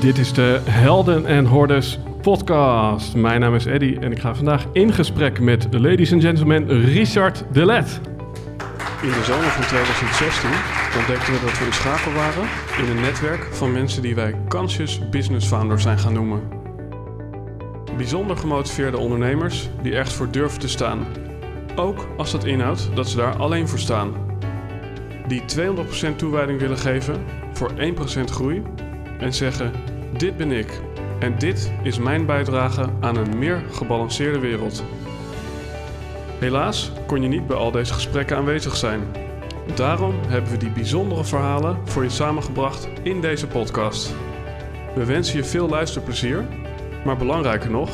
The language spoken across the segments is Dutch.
Dit is de Helden en Hordes podcast. Mijn naam is Eddy en ik ga vandaag in gesprek met, ladies and gentlemen, Richard de Let. In de zomer van 2016 ontdekten we dat we in schakel waren in een netwerk van mensen die wij Conscious Business Founders zijn gaan noemen. Bijzonder gemotiveerde ondernemers die echt voor durven te staan. Ook als dat inhoudt dat ze daar alleen voor staan. Die 200% toewijding willen geven voor 1% groei en zeggen: Dit ben ik en dit is mijn bijdrage aan een meer gebalanceerde wereld. Helaas kon je niet bij al deze gesprekken aanwezig zijn. Daarom hebben we die bijzondere verhalen voor je samengebracht in deze podcast. We wensen je veel luisterplezier, maar belangrijker nog,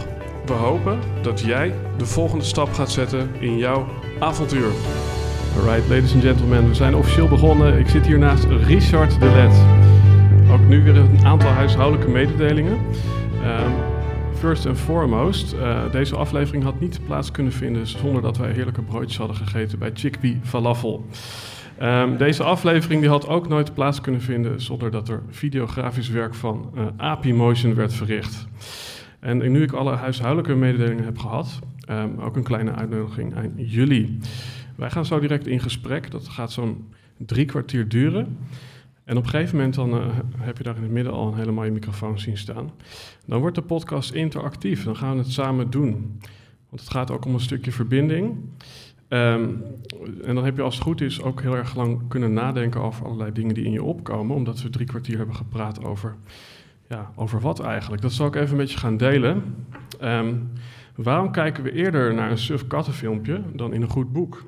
we hopen dat jij de volgende stap gaat zetten in jouw avontuur. Alright, ladies and gentlemen, we zijn officieel begonnen. Ik zit hier naast Richard de Let. Nu weer een aantal huishoudelijke mededelingen. Um, first and foremost, uh, deze aflevering had niet plaats kunnen vinden zonder dat wij heerlijke broodjes hadden gegeten bij Chickpea Falafel. Um, deze aflevering die had ook nooit plaats kunnen vinden zonder dat er videografisch werk van uh, Motion werd verricht. En nu ik alle huishoudelijke mededelingen heb gehad, um, ook een kleine uitnodiging aan jullie. Wij gaan zo direct in gesprek, dat gaat zo'n drie kwartier duren. En op een gegeven moment dan, uh, heb je daar in het midden al een hele mooie microfoon zien staan. Dan wordt de podcast interactief, dan gaan we het samen doen. Want het gaat ook om een stukje verbinding. Um, en dan heb je als het goed is ook heel erg lang kunnen nadenken over allerlei dingen die in je opkomen. Omdat we drie kwartier hebben gepraat over, ja, over wat eigenlijk. Dat zal ik even met je gaan delen. Um, waarom kijken we eerder naar een suf kattenfilmpje dan in een goed boek?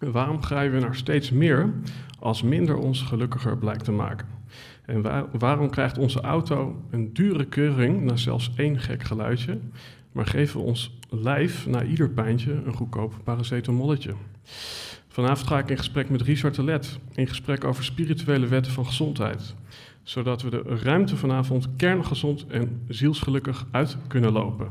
Waarom grijpen we naar steeds meer als minder ons gelukkiger blijkt te maken? En waar, waarom krijgt onze auto een dure keuring na zelfs één gek geluidje, maar geven we ons lijf na ieder pijntje een goedkoop paracetamolletje? Vanavond ga ik in gesprek met Richard de Let, in gesprek over spirituele wetten van gezondheid, zodat we de ruimte vanavond kerngezond en zielsgelukkig uit kunnen lopen.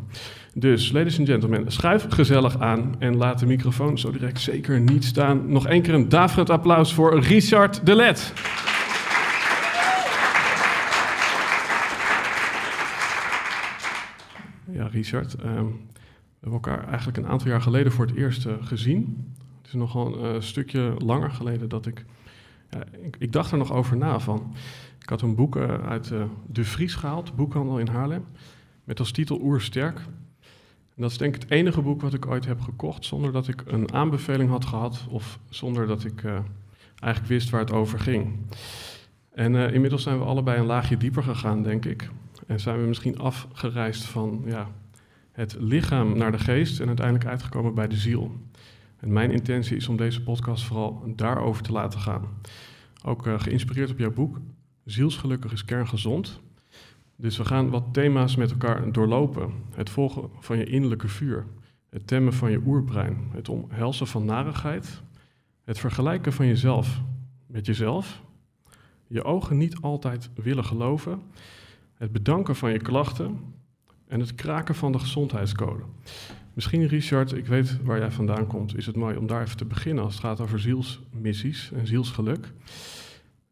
Dus, ladies and gentlemen, schuif gezellig aan en laat de microfoon zo direct zeker niet staan. Nog één keer een daverend applaus voor Richard de Let. Ja, Richard, um, we hebben elkaar eigenlijk een aantal jaar geleden voor het eerst uh, gezien. Het is nogal een uh, stukje langer geleden dat ik, ik... Ik dacht er nog over na van... Ik had een boek uh, uit De Vries gehaald, boekhandel in Haarlem... met als titel Oersterk... En dat is denk ik het enige boek wat ik ooit heb gekocht zonder dat ik een aanbeveling had gehad of zonder dat ik uh, eigenlijk wist waar het over ging. En inmiddels zijn we allebei een laagje dieper gegaan, denk ik. En zijn we misschien afgereisd van ja, het lichaam naar de geest en uiteindelijk uitgekomen bij de ziel. En mijn intentie is om deze podcast vooral daarover te laten gaan. Ook geïnspireerd op jouw boek, Zielsgelukkig is kerngezond. Dus we gaan wat thema's met elkaar doorlopen. Het volgen van je innerlijke vuur, het temmen van je oerbrein, het omhelzen van narigheid, het vergelijken van jezelf met jezelf, je ogen niet altijd willen geloven, het bedanken van je klachten en het kraken van de gezondheidscode. Misschien, Richard, ik weet waar jij vandaan komt, is het mooi om daar even te beginnen als het gaat over zielsmissies en zielsgeluk.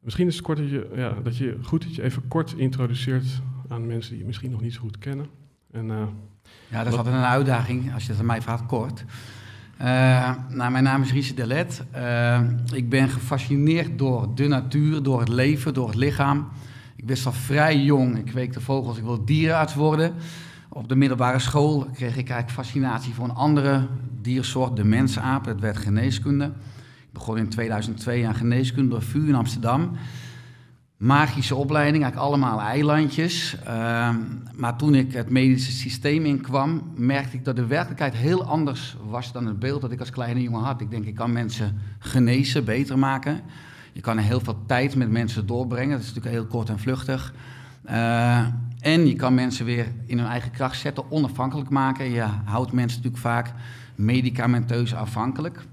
Misschien is het kort dat je, ja, dat je goed dat je even kort introduceert aan mensen die je misschien nog niet zo goed kennen. En, uh, ja, dat is altijd een uitdaging als je het aan mij vraagt kort. Uh, nou, mijn naam is Richard Delet. Uh, ik ben gefascineerd door de natuur, door het leven, door het lichaam. Ik wist al vrij jong, ik week de vogels, ik wil dierenarts worden. Op de middelbare school kreeg ik eigenlijk fascinatie voor een andere diersoort, de mensaap. Het werd geneeskunde. Begon in 2002 aan geneeskunde door VU in Amsterdam magische opleiding, eigenlijk allemaal eilandjes. Uh, maar toen ik het medische systeem inkwam, merkte ik dat de werkelijkheid heel anders was dan het beeld dat ik als kleine jongen had. Ik denk, ik kan mensen genezen, beter maken. Je kan heel veel tijd met mensen doorbrengen, dat is natuurlijk heel kort en vluchtig. Uh, en je kan mensen weer in hun eigen kracht zetten, onafhankelijk maken. Je houdt mensen natuurlijk vaak medicamenteus afhankelijk.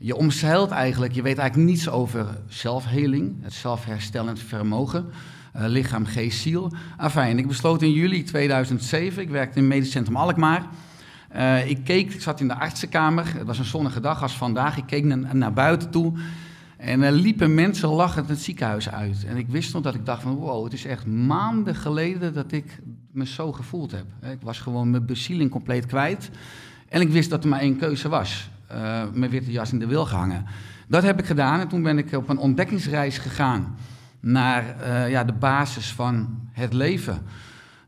Je omzeilt eigenlijk, je weet eigenlijk niets over zelfheling, het zelfherstellend vermogen, uh, lichaam, geest, ziel. Afijn, ik besloot in juli 2007, ik werkte in het Medisch Centrum Alkmaar. Uh, ik keek, ik zat in de artsenkamer, het was een zonnige dag als vandaag, ik keek naar, naar buiten toe. En er liepen mensen lachend het ziekenhuis uit. En ik wist nog dat ik dacht van wow, het is echt maanden geleden dat ik me zo gevoeld heb. Ik was gewoon mijn bezieling compleet kwijt. En ik wist dat er maar één keuze was. Uh, mijn witte jas in de wil gehangen. Dat heb ik gedaan en toen ben ik op een ontdekkingsreis gegaan naar uh, ja, de basis van het leven.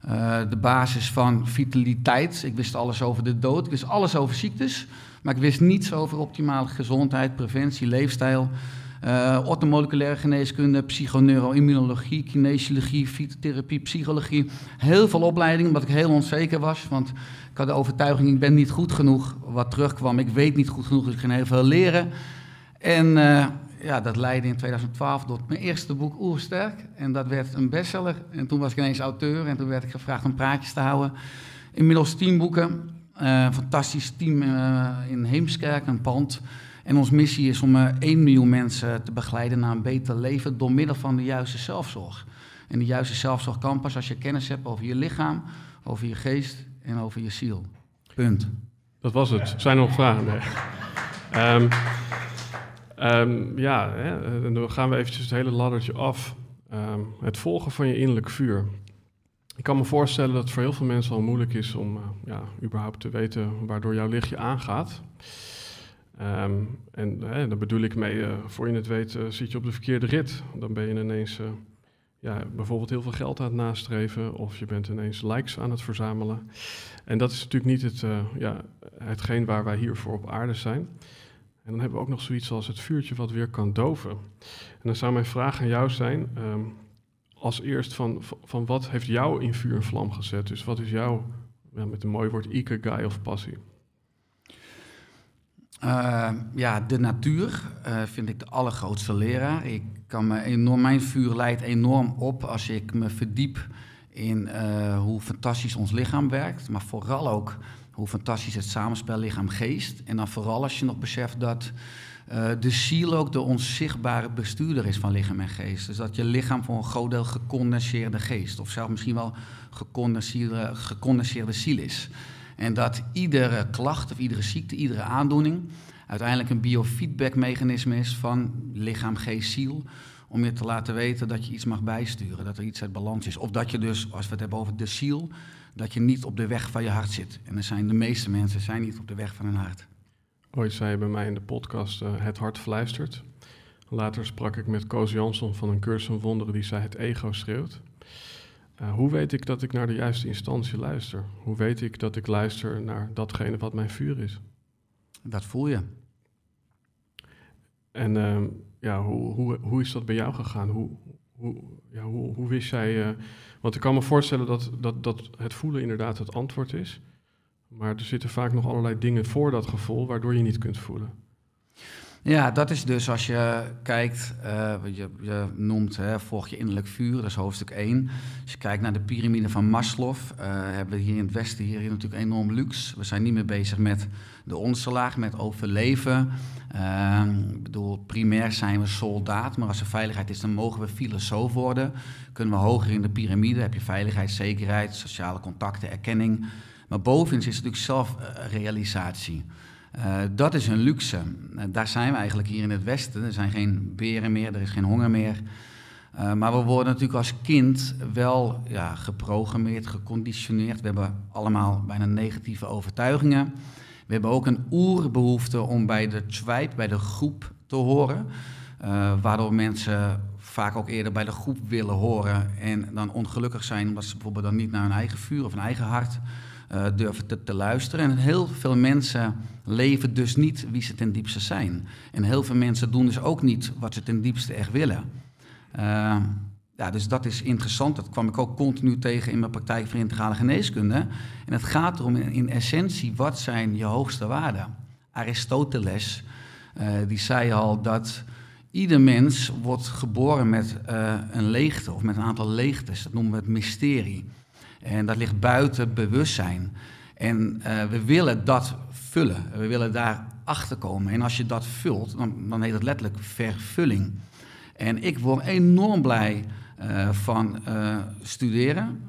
Uh, de basis van vitaliteit. Ik wist alles over de dood, ik wist alles over ziektes, maar ik wist niets over optimale gezondheid, preventie, leefstijl. Uh, orthomoleculaire geneeskunde, psychoneuroimmunologie, kinesiologie, fytotherapie, psychologie. Heel veel opleidingen, omdat ik heel onzeker was. Want ik had de overtuiging, ik ben niet goed genoeg. Wat terugkwam, ik weet niet goed genoeg, dus ik ging heel veel leren. En uh, ja, dat leidde in 2012 tot mijn eerste boek Oersterk. En dat werd een bestseller. En toen was ik ineens auteur en toen werd ik gevraagd om praatjes te houden. Inmiddels tien boeken. Uh, fantastisch team in Heemskerk, een pand en onze missie is om uh, 1 miljoen mensen te begeleiden naar een beter leven door middel van de juiste zelfzorg. En de juiste zelfzorg kan pas als je kennis hebt over je lichaam, over je geest en over je ziel. Punt. Dat was het. Zijn er nog vragen? Um, um, ja, hè, dan gaan we eventjes het hele laddertje af. Um, het volgen van je innerlijk vuur. Ik kan me voorstellen dat het voor heel veel mensen al moeilijk is om uh, ja, überhaupt te weten waardoor jouw lichtje aangaat. Um, en daar bedoel ik mee, uh, voor je het weet, uh, zit je op de verkeerde rit. Dan ben je ineens uh, ja, bijvoorbeeld heel veel geld aan het nastreven, of je bent ineens likes aan het verzamelen. En dat is natuurlijk niet het, ja, hetgeen waar wij hier voor op aarde zijn. En dan hebben we ook nog zoiets als het vuurtje wat weer kan doven. En dan zou mijn vraag aan jou zijn, um, als eerst van, van wat heeft jou in vuur en vlam gezet? Dus wat is jouw, ja, met een mooi woord, ikigai of passie? Uh, ja, de natuur uh, vind ik de allergrootste leraar. Ik kan me enorm, mijn vuur leidt enorm op als ik me verdiep in uh, hoe fantastisch ons lichaam werkt. Maar vooral ook hoe fantastisch het samenspel lichaam-geest. En dan vooral als je nog beseft dat de ziel ook de onzichtbare bestuurder is van lichaam en geest. Dus dat je lichaam voor een groot deel gecondenseerde geest, of zelfs misschien wel gecondenseerde, gecondenseerde ziel is. En dat iedere klacht of iedere ziekte, iedere aandoening uiteindelijk een biofeedback-mechanisme is van lichaam, geest, ziel. Om je te laten weten dat je iets mag bijsturen, dat er iets uit balans is. Of dat je dus, als we het hebben over de ziel, dat je niet op de weg van je hart zit. En er zijn de meeste mensen zijn niet op de weg van hun hart. Ooit zei je bij mij in de podcast uh, Het hart fluistert. Later sprak ik met Koos Jansson van een cursus van wonderen die zei het ego schreeuwt. Uh, hoe weet ik dat ik naar de juiste instantie luister? Hoe weet ik dat ik luister naar datgene wat mijn vuur is? Dat voel je. En uh, ja, hoe, hoe, hoe is dat bij jou gegaan? Hoe, hoe, ja, hoe, hoe wist jij... Uh, want ik kan me voorstellen dat, dat, dat het voelen inderdaad het antwoord is. Maar er zitten vaak nog allerlei dingen voor dat gevoel... waardoor je niet kunt voelen. Ja, dat is dus als je kijkt, uh, je, je, noemt hè, volg je innerlijk vuur, dat is hoofdstuk 1. Als je kijkt naar de piramide van Maslow, uh, hebben we hier in het Westen hier natuurlijk enorm luxe. We zijn niet meer bezig met de onderste laag, met overleven. Uh, ik bedoel, primair zijn we soldaat, maar als er veiligheid is, dan mogen we filosoof worden. Kunnen we hoger in de piramide, heb je veiligheid, zekerheid, sociale contacten, erkenning. Maar bovenin is natuurlijk zelfrealisatie. Uh, dat is een luxe. Uh, daar zijn we eigenlijk hier in het Westen. Er zijn geen beren meer, er is geen honger meer. Uh, maar we worden natuurlijk als kind wel ja, geprogrammeerd, geconditioneerd. We hebben allemaal bijna negatieve overtuigingen. We hebben ook een oerbehoefte om bij de tribe, bij de groep te horen. waardoor mensen vaak ook eerder bij de groep willen horen en dan ongelukkig zijn omdat ze bijvoorbeeld dan niet naar hun eigen vuur of hun eigen hart uh, durven te, te, luisteren. En heel veel mensen leven dus niet wie ze ten diepste zijn. En heel veel mensen doen dus ook niet wat ze ten diepste echt willen. Uh, ja, dus dat is interessant. Dat kwam ik ook continu tegen in mijn praktijk van integrale geneeskunde. En het gaat erom in, essentie, wat zijn je hoogste waarden? Aristoteles, uh, die zei al dat ieder mens wordt geboren met een leegte of met een aantal leegtes. Dat noemen we het mysterie. En dat ligt buiten bewustzijn. En uh, we willen dat vullen. We willen daar achter komen. En als je dat vult, dan, dan heet het letterlijk vervulling. En ik word enorm blij uh, van uh, studeren,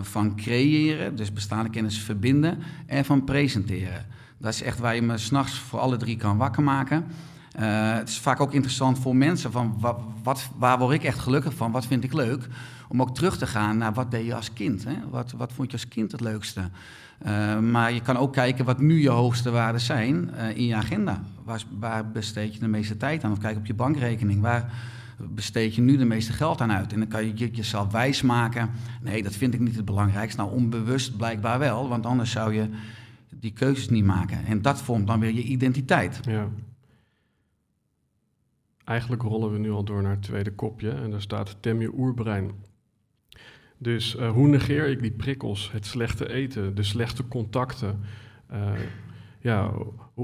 van creëren, dus bestaande kennis verbinden en van presenteren. Dat is echt waar je me s'nachts voor alle drie kan wakker maken. Het is vaak ook interessant voor mensen van wat, wat, waar word ik echt gelukkig van, wat vind ik leuk. Om ook terug te gaan naar wat deed je als kind. Hè? Wat, wat vond je als kind het leukste? Uh, maar je kan ook kijken wat nu je hoogste waarden zijn uh, in je agenda. Waar, waar, besteed je de meeste tijd aan? Of kijk op je bankrekening. Waar besteed je nu de meeste geld aan uit? En dan kan je jezelf wijsmaken. Nee, dat vind ik niet het belangrijkste. Nou, onbewust blijkbaar wel, want anders zou je die keuzes niet maken. En dat vormt dan weer je identiteit. Ja. Eigenlijk rollen we nu al door naar het tweede kopje en daar staat tem je oerbrein. Dus uh, hoe negeer ik die prikkels, het slechte eten, de slechte contacten? Uh, ja,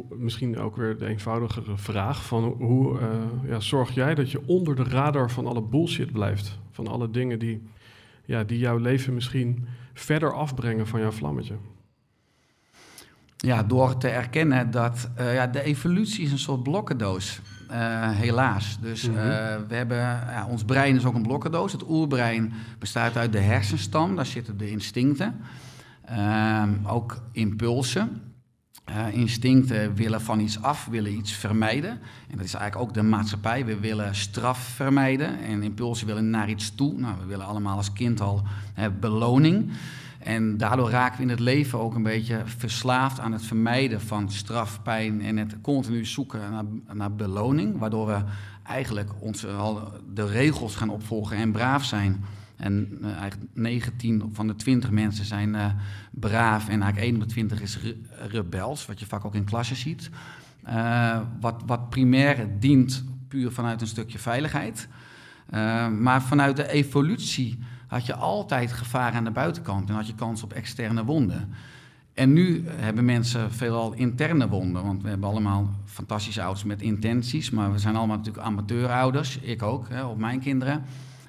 misschien ook weer de eenvoudigere vraag van hoe uh, ja, zorg jij dat je onder de radar van alle bullshit blijft? Van alle dingen die, ja, die jouw leven misschien verder afbrengen van jouw vlammetje? Ja, door te erkennen dat ja, de evolutie is een soort blokkendoos. Uh, helaas. Dus mm -hmm. uh, we hebben, ja, ons brein is ook een blokkendoos. Het oerbrein bestaat uit de hersenstam, daar zitten de instincten. Uh, ook impulsen. Uh, instincten willen van iets af, willen iets vermijden. En dat is eigenlijk ook de maatschappij. We willen straf vermijden en impulsen willen naar iets toe. Nou, we willen allemaal als kind al hè, beloning. En daardoor raken we in het leven ook een beetje verslaafd aan het vermijden van straf, pijn en het continu zoeken naar, naar beloning. Waardoor we eigenlijk onze, de regels gaan opvolgen en braaf zijn. En uh, eigenlijk 19 van de 20 mensen zijn uh, braaf en eigenlijk 1 op de 20 is re rebels, wat je vaak ook in klassen ziet. Wat, wat primair dient puur vanuit een stukje veiligheid. maar vanuit de evolutie had je altijd gevaar aan de buitenkant en had je kans op externe wonden. En nu hebben mensen veelal interne wonden, want we hebben allemaal fantastische ouders met intenties, maar we zijn allemaal natuurlijk amateurouders, ik ook, hè, op mijn kinderen.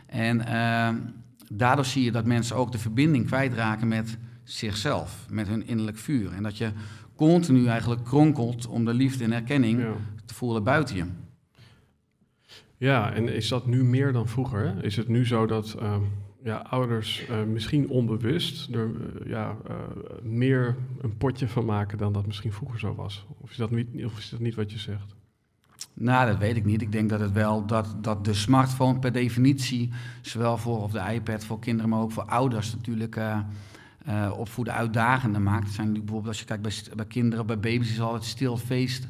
En uh, daardoor zie je dat mensen ook de verbinding kwijtraken met zichzelf, met hun innerlijk vuur. En dat je continu eigenlijk kronkelt om de liefde en erkenning ja. te voelen buiten je. Ja, en is dat nu meer dan vroeger? Is het nu zo dat uh, ja, ouders uh, misschien onbewust er uh, ja, meer een potje van maken dan dat misschien vroeger zo was? Of is dat niet, of is dat niet wat je zegt? Nou, dat weet ik niet. Ik denk dat het wel dat, dat de smartphone per definitie, zowel voor de iPad voor kinderen, maar ook voor ouders natuurlijk uh, opvoeden uitdagender maakt. Zijn bijvoorbeeld als je kijkt bij, bij kinderen, bij baby's is al het stilfeest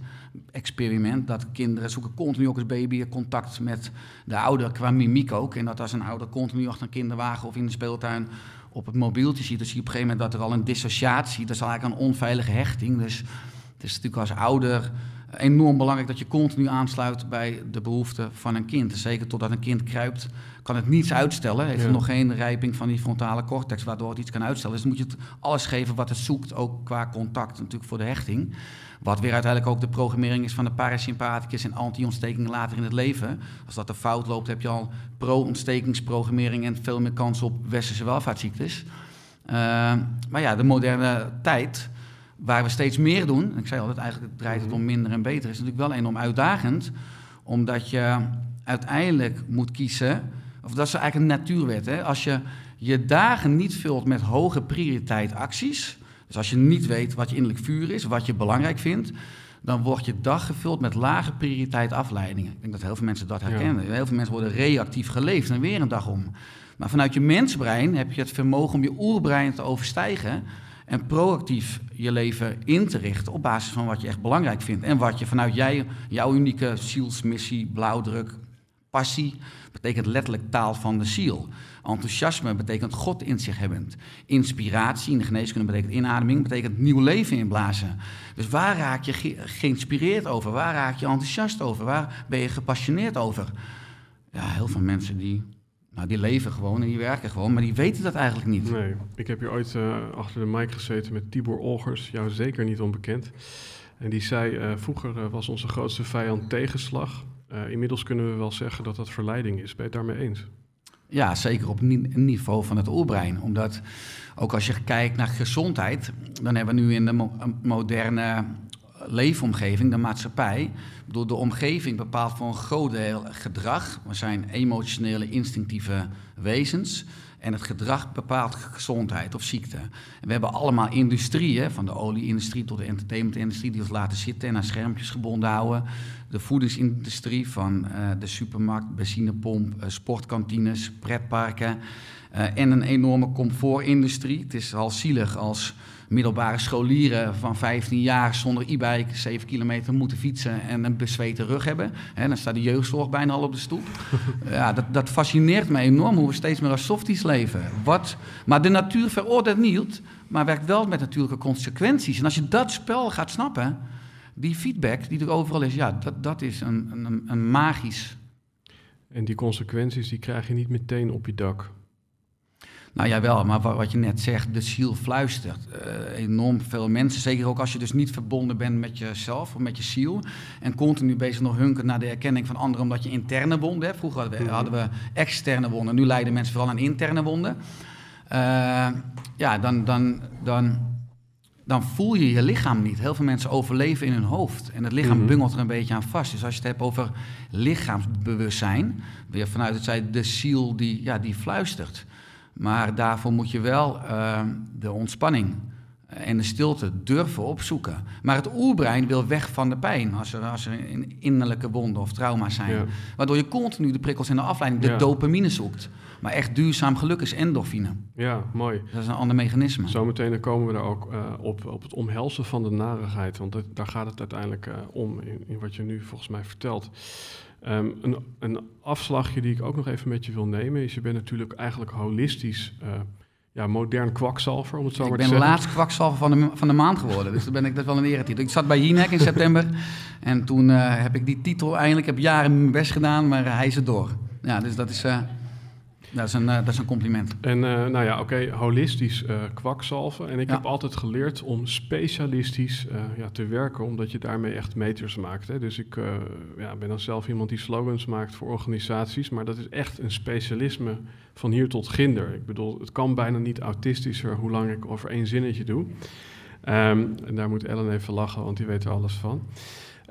experiment. Dat kinderen zoeken continu ook als baby contact met de ouder qua mimiek ook. En dat als een ouder continu achter een kinderwagen of in de speeltuin op het mobieltje ziet, dan zie je op een gegeven moment dat er al een dissociatie, dat is eigenlijk een onveilige hechting. Dus het is natuurlijk als ouder enorm belangrijk dat je continu aansluit bij de behoeften van een kind. Zeker totdat een kind kruipt, kan het niets uitstellen. Heeft ja. nog geen rijping van die frontale cortex, waardoor het iets kan uitstellen. Dus moet je het alles geven wat het zoekt, ook qua contact natuurlijk voor de hechting. Wat weer uiteindelijk ook de programmering is van de parasympathicus en anti-ontsteking later in het leven. Als dat er fout loopt, heb je al pro-ontstekingsprogrammering en veel meer kans op westerse welvaartsziektes. Uh, maar ja, de moderne tijd waar we steeds meer doen, ik zei altijd eigenlijk draait het om minder en beter, is natuurlijk wel enorm uitdagend, omdat je uiteindelijk moet kiezen, of dat is eigenlijk een natuurwet, hè? als je je dagen niet vult met hoge prioriteit acties, dus als je niet weet wat je innerlijk vuur is, wat je belangrijk vindt, dan wordt je dag gevuld met lage prioriteit afleidingen. Ik denk dat heel veel mensen dat herkennen. Ja. Heel veel mensen worden reactief geleefd en weer een dag om. Maar vanuit je mensbrein heb je het vermogen om je oerbrein te overstijgen en proactief je leven in te richten op basis van wat je echt belangrijk vindt. En wat je vanuit jij, jouw unieke zielsmissie, blauwdruk, passie, betekent letterlijk taal van de ziel. Enthousiasme betekent God in zich hebbend. Inspiratie in de geneeskunde betekent inademing, betekent nieuw leven inblazen. Dus waar raak je ge geïnspireerd over? Waar raak je enthousiast over? Waar ben je gepassioneerd over? Ja, heel veel mensen die nou, die leven gewoon en die werken gewoon, maar die weten dat eigenlijk niet. Nee, ik heb hier ooit uh, achter de mic gezeten met Tibor Olgers, jou zeker niet onbekend. En die zei, uh, vroeger uh, was onze grootste vijand tegenslag. inmiddels kunnen we wel zeggen dat dat verleiding is. Ben je het daarmee eens? Ja, zeker op ni niveau van het oerbrein. Omdat ook als je kijkt naar gezondheid, dan hebben we nu in de mo moderne leefomgeving, de maatschappij. Door de omgeving bepaalt voor een groot deel gedrag. We zijn emotionele, instinctieve wezens. En het gedrag bepaalt gezondheid of ziekte. We hebben allemaal industrieën, van de olieindustrie tot de entertainmentindustrie, die ons laten zitten en aan schermpjes gebonden houden. De voedingsindustrie, van uh, de supermarkt, benzinepomp, uh, sportkantines, pretparken. Uh, en een enorme comfortindustrie. Het is al zielig als middelbare scholieren van 15 jaar zonder e-bike 7 kilometer moeten fietsen en een bezweten rug hebben. En dan staat de jeugdzorg bijna al op de stoep. ja, dat, dat fascineert me enorm hoe we steeds meer als softies leven. Wat, maar de natuur veroordeelt niet, maar werkt wel met natuurlijke consequenties. En als je dat spel gaat snappen, die feedback die er overal is, ja, dat, dat is een, een, een magisch. En die consequenties die krijg je niet meteen op je dak. Nou ja, wel, maar wat je net zegt, de ziel fluistert. Uh, enorm veel mensen, zeker ook als je dus niet verbonden bent met jezelf of met je ziel. En continu bezig nog hunken naar de erkenning van anderen omdat je interne wonden hebt. Vroeger hadden we, mhm. hadden we externe wonden, nu lijden mensen vooral aan interne wonden. Uh, ja, dan, dan, dan, dan voel je je lichaam niet. Heel veel mensen overleven in hun hoofd. En het lichaam mm bungelt er een beetje aan vast. Dus als je het hebt over lichaamsbewustzijn, weer vanuit het zij de ziel die, ja, die fluistert. Maar daarvoor moet je wel uh, de ontspanning en de stilte durven opzoeken. Maar het oerbrein wil weg van de pijn als er, als er innerlijke wonden of trauma's zijn. Waardoor je continu de prikkels en de afleiding, de dopamine zoekt. Maar echt duurzaam geluk is endorfine. Ja, mooi. Dat is een ander mechanisme. Zometeen komen we er ook uh, op, op het omhelzen van de narigheid. Want dat, daar gaat het uiteindelijk uh, om in, in, wat je nu volgens mij vertelt. Um, een, een, afslagje die ik ook nog even met je wil nemen is, je bent natuurlijk eigenlijk holistisch, uh, ja, modern kwakzalver, om het zo ik maar te zeggen. Ik ben laatst kwakzalver van de, van de maand geworden, dus dan ben ik dat wel een eretitel. Ik zat bij Jinek in september en toen uh, heb ik die titel eindelijk, heb jaren mijn best gedaan, maar hij is er door. Ja, dus dat is... Uh, dat is een, uh, dat is een compliment. En uh, nou ja, oké, okay, holistisch uh, kwakzalven. En ik ja. heb altijd geleerd om specialistisch ja, te werken, omdat je daarmee echt meters maakt. Hè. Dus ik ja, ben dan zelf iemand die slogans maakt voor organisaties, maar dat is echt een specialisme van hier tot ginder. Ik bedoel, het kan bijna niet autistischer hoe lang ik over één zinnetje doe. Um, en daar moet Ellen even lachen, want die weet er alles van.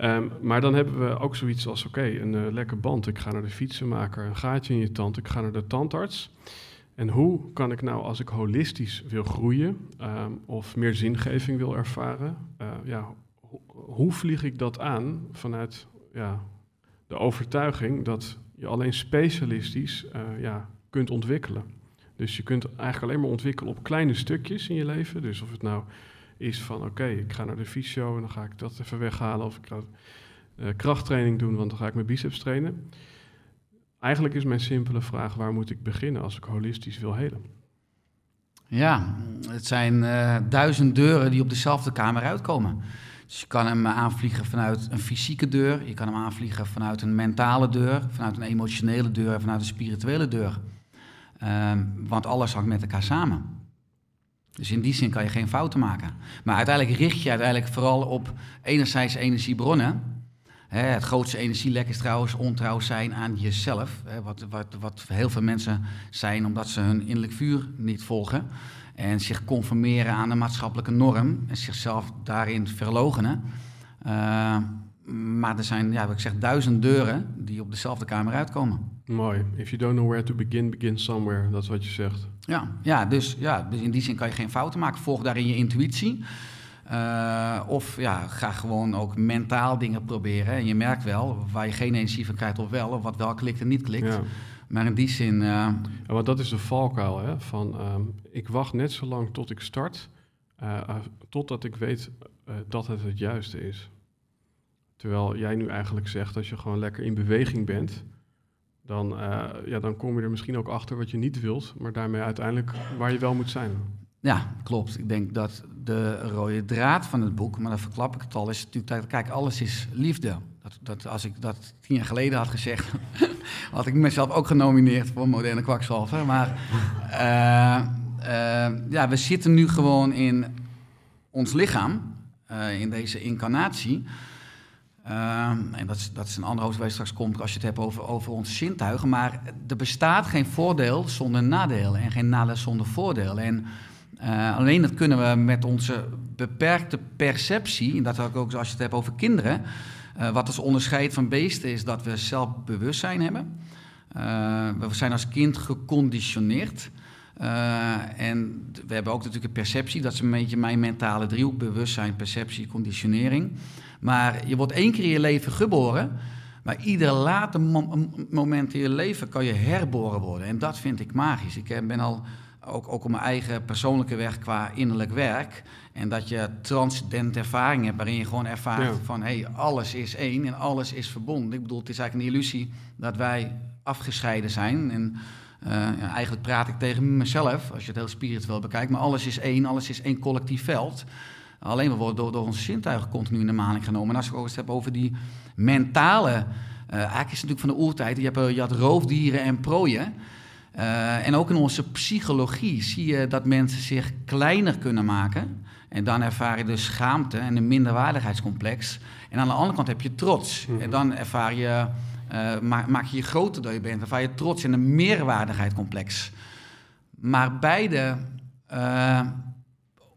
Um, maar dan hebben we ook zoiets als, oké, een uh, lekker band. Ik ga naar de fietsenmaker, een gaatje in je tand, ik ga naar de tandarts. En hoe kan ik nou, als ik holistisch wil groeien um, of meer zingeving wil ervaren, uh, ja, ho hoe vlieg ik dat aan vanuit ja, de overtuiging dat je alleen specialistisch uh, ja, kunt ontwikkelen? Dus je kunt eigenlijk alleen maar ontwikkelen op kleine stukjes in je leven. Dus of het nou is van oké, ik ga naar de fysio en dan ga ik dat even weghalen. Of ik ga uh, krachttraining doen, want dan ga ik mijn biceps trainen. Eigenlijk is mijn simpele vraag, waar moet ik beginnen als ik holistisch wil helen? Ja, het zijn uh, duizend deuren die op dezelfde kamer uitkomen. Dus je kan hem aanvliegen vanuit een fysieke deur, je kan hem aanvliegen vanuit een mentale deur, vanuit een emotionele deur, vanuit een spirituele deur. Uh, want alles hangt met elkaar samen. Dus in die zin kan je geen fouten maken. Maar uiteindelijk richt je uiteindelijk vooral op enerzijds energiebronnen. het grootste energielek is trouwens ontrouw zijn aan jezelf. wat, wat, wat heel veel mensen zijn omdat ze hun innerlijk vuur niet volgen. En zich conformeren aan een maatschappelijke norm. En zichzelf daarin verlogenen. Uh, maar er zijn, ja, ik zeg, duizend deuren die op dezelfde kamer uitkomen. Mooi. If you don't know where to begin, begin somewhere. Dat is wat je zegt. Ja, ja, dus, ja, dus in die zin kan je geen fouten maken. Volg daarin je intuïtie. Uh, of ja, ga gewoon ook mentaal dingen proberen. En je merkt wel waar je geen energie van krijgt of wel. Of wat wel klikt en niet klikt. Ja. Maar in die zin... Uh... Ja, want dat is de valkuil. Hè? Van, um, ik wacht net zo lang tot ik start. Uh, totdat ik weet dat het het juiste is. Terwijl jij nu eigenlijk zegt, als je gewoon lekker in beweging bent, dan, uh, ja, dan kom je er misschien ook achter wat je niet wilt, maar daarmee uiteindelijk waar je wel moet zijn. Ja, klopt. Ik denk dat de rode draad van het boek, maar dan verklap ik het al, is natuurlijk dat, kijk, alles is liefde. Dat, dat, als ik dat tien jaar geleden had gezegd, had ik mezelf ook genomineerd voor moderne kwakzalver. Maar uh, uh, ja, we zitten nu gewoon in ons lichaam, in deze incarnatie. Uh, en dat is, dat is een andere hoofdstuk waar straks komt als je het hebt over, over onze zintuigen. Maar er bestaat geen voordeel zonder nadeel en geen nadeel zonder voordeel. En uh, alleen dat kunnen we met onze beperkte perceptie, en dat ook als je het hebt over kinderen. Uh, wat ons onderscheidt van beesten is dat we zelfbewustzijn hebben. we zijn als kind geconditioneerd. en we hebben ook natuurlijk een perceptie, dat is een beetje mijn mentale driehoek: bewustzijn, perceptie, conditionering. Maar je wordt één keer in je leven geboren. Maar ieder later moment in je leven kan je herboren worden. En dat vind ik magisch. Ik eh, ben al ook, ook op mijn eigen persoonlijke weg qua innerlijk werk. En dat je transcendente ervaring hebt waarin je gewoon ervaart van hé, hey, alles is één en alles is verbonden. Ik bedoel, het is eigenlijk een illusie dat wij afgescheiden zijn. En uh, ja, eigenlijk praat ik tegen mezelf, als je het heel spiritueel bekijkt, maar alles is één, alles is één collectief veld. Alleen we worden door, door onze zintuigen continu in de maling genomen. En als ik eens heb over die mentale. Uh, eigenlijk is het natuurlijk van de oertijd. Je, hebt, eh, je had roofdieren en prooien. Uh, en ook in onze psychologie zie je dat mensen zich kleiner kunnen maken. En dan ervaar je de schaamte en een minderwaardigheidscomplex. En aan de andere kant heb je trots. Mhm. En dan ervaar je, uh, maak, maak, je je groter dan je bent. Dan ervaar je trots en een meerwaardigheidscomplex. Maar beide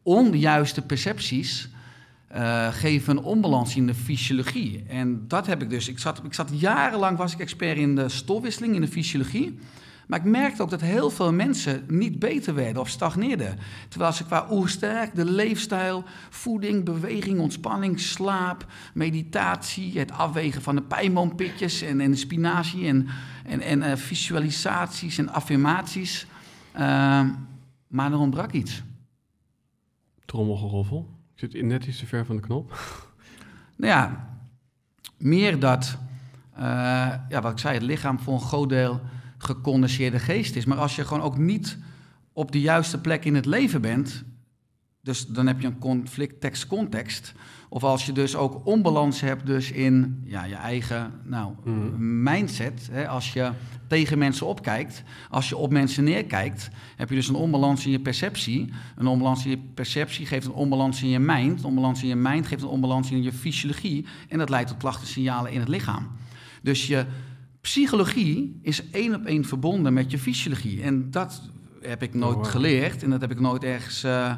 onjuiste percepties uh, geven een onbalans in de fysiologie. En dat heb ik dus. Ik zat, ik zat jarenlang, was ik expert in de stofwisseling, in de fysiologie. Maar ik merkte ook dat heel veel mensen niet beter werden of stagneerden. Terwijl ze qua oersterk, de leefstijl, voeding, beweging, ontspanning, slaap, meditatie, het afwegen van de pijnboompitjes en, en spinazie en, en, en uh, visualisaties en affirmaties. Uh, maar er ontbrak iets trommelgeroffel. Ik zit net iets te ver van de knop. Nou ja, meer dat, uh, ja, wat ik zei, het lichaam voor een groot deel gecondenseerde geest is. Maar als je gewoon ook niet op de juiste plek in het leven bent, dus dan heb je een conflict tekst context. Of als je dus ook onbalans hebt dus in ja, je eigen nou, mhm. mindset. Hè, als je tegen mensen opkijkt, als je op mensen neerkijkt, heb je dus een onbalans in je perceptie. Een onbalans in je perceptie geeft een onbalans in je mind. Een onbalans in je mind geeft een onbalans in je fysiologie. En dat leidt tot klachtensignalen in het lichaam. Dus je psychologie is één op één verbonden met je fysiologie. En dat heb ik nooit oh, geleerd en dat heb ik nooit ergens uh,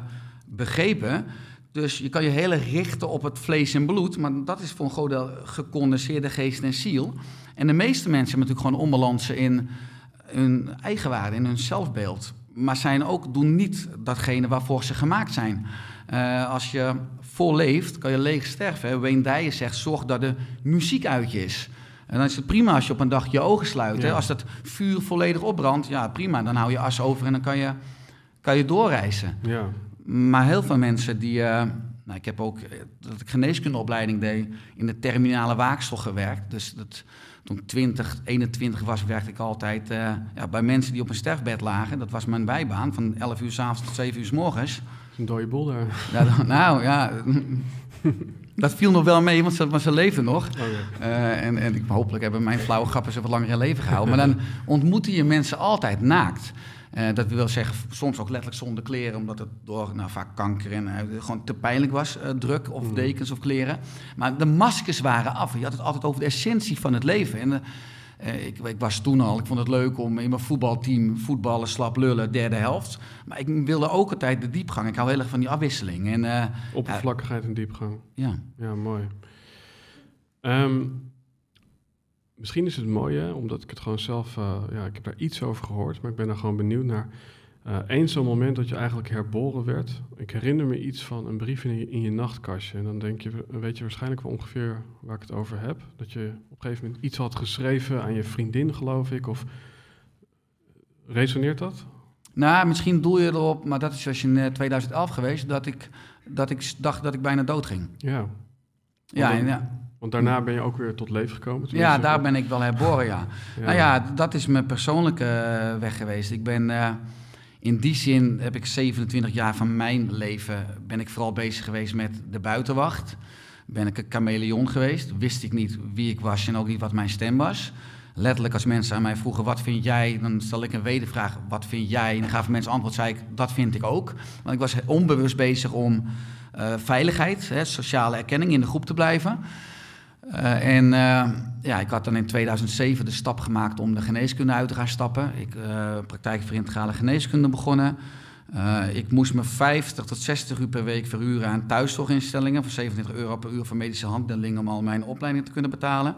begrepen. Dus je kan je heel erg richten op het vlees en bloed, maar dat is voor een groot deel gecondenseerde geest en ziel. En de meeste mensen hebben natuurlijk gewoon onbalansen in hun eigenwaarde, in hun zelfbeeld. Maar zijn ook, doen niet datgene waarvoor ze gemaakt zijn. Uh, als je vol leeft, kan je leeg sterven. Wayne Dyer zegt, zorg dat de muziek uit je is. En dan is het prima als je op een dag je ogen sluit. Als dat vuur volledig opbrandt, ja prima, dan hou je as over en dan kan je, kan je doorreizen. Ja. Maar heel veel mensen die. Uh, nou, ik heb ook, eh, dat ik geneeskundeopleiding deed, in de terminale waaksel gewerkt. Dus dat, toen ik 20, 21 was, werkte ik altijd uh, ja, bij mensen die op een sterfbed lagen. Dat was mijn bijbaan, van 11 uur s'avonds tot 7 uur s morgens. Een dode boel daar. Ja, nou ja, dat viel nog wel mee, want ze, ze leefden nog. Okay. Uh, en, en ik, hopelijk hebben mijn flauwe grappen ze wat langer in leven gehouden. Maar dan ontmoeten je mensen altijd naakt. Uh, dat wil zeggen, soms ook letterlijk zonder kleren, omdat het door nou, vaak kanker en uh, gewoon te pijnlijk was, uh, druk of mm. dekens of kleren. Maar de maskers waren af. Je had het altijd over de essentie van het leven. En ik, ik, was toen al, ik vond het leuk om in mijn voetbalteam voetballen, slap lullen, derde helft. Maar ik wilde ook altijd de diepgang. Ik hou heel erg van die afwisseling. En, Oppervlakkigheid en diepgang. Ja. Ja, mooi. Um, misschien is het mooie, omdat ik het gewoon zelf, uh, ja, ik heb daar iets over gehoord, maar ik ben daar gewoon benieuwd naar. Uh, eens zo'n moment dat je eigenlijk herboren werd. Ik herinner me iets van een brief in je, in je nachtkastje. En dan denk je, weet je waarschijnlijk wel ongeveer waar ik het over heb. Dat je op een gegeven moment iets had geschreven aan je vriendin, geloof ik. Of resoneert dat? Nou, misschien doel je erop, maar dat is zoals in 2011 eh, geweest, dat ik, dat ik dacht dat ik bijna dood ging. Ja. Ja, en ja. Want daarna ben je ook weer tot leven gekomen? Ja, daar ben ik wel herboren, ja. Nou ja, dat is mijn persoonlijke eh, weg geweest. Ik ben... Uh, in die zin heb ik 27 jaar van mijn leven... ben ik vooral bezig geweest met de buitenwacht. Ben ik een chameleon geweest. Wist ik niet wie ik was en ook niet wat mijn stem was. Letterlijk als mensen aan mij vroegen, wat vind jij? Dan stel ik een wedervraag, wat vind jij? En dan gaven mensen antwoord, zei ik, dat vind ik ook. Want ik was onbewust bezig om uh, veiligheid, hè, sociale erkenning in de groep te blijven... Uh, en uh, ja, ik had dan in 2007 de stap gemaakt om de geneeskunde uit te gaan stappen. Ik uh, praktijk voor integrale geneeskunde begonnen. ik moest me 50 tot 60 uur per week verhuren aan thuiszorginstellingen voor 27 euro per uur voor medische handelingen om al mijn opleiding te kunnen betalen.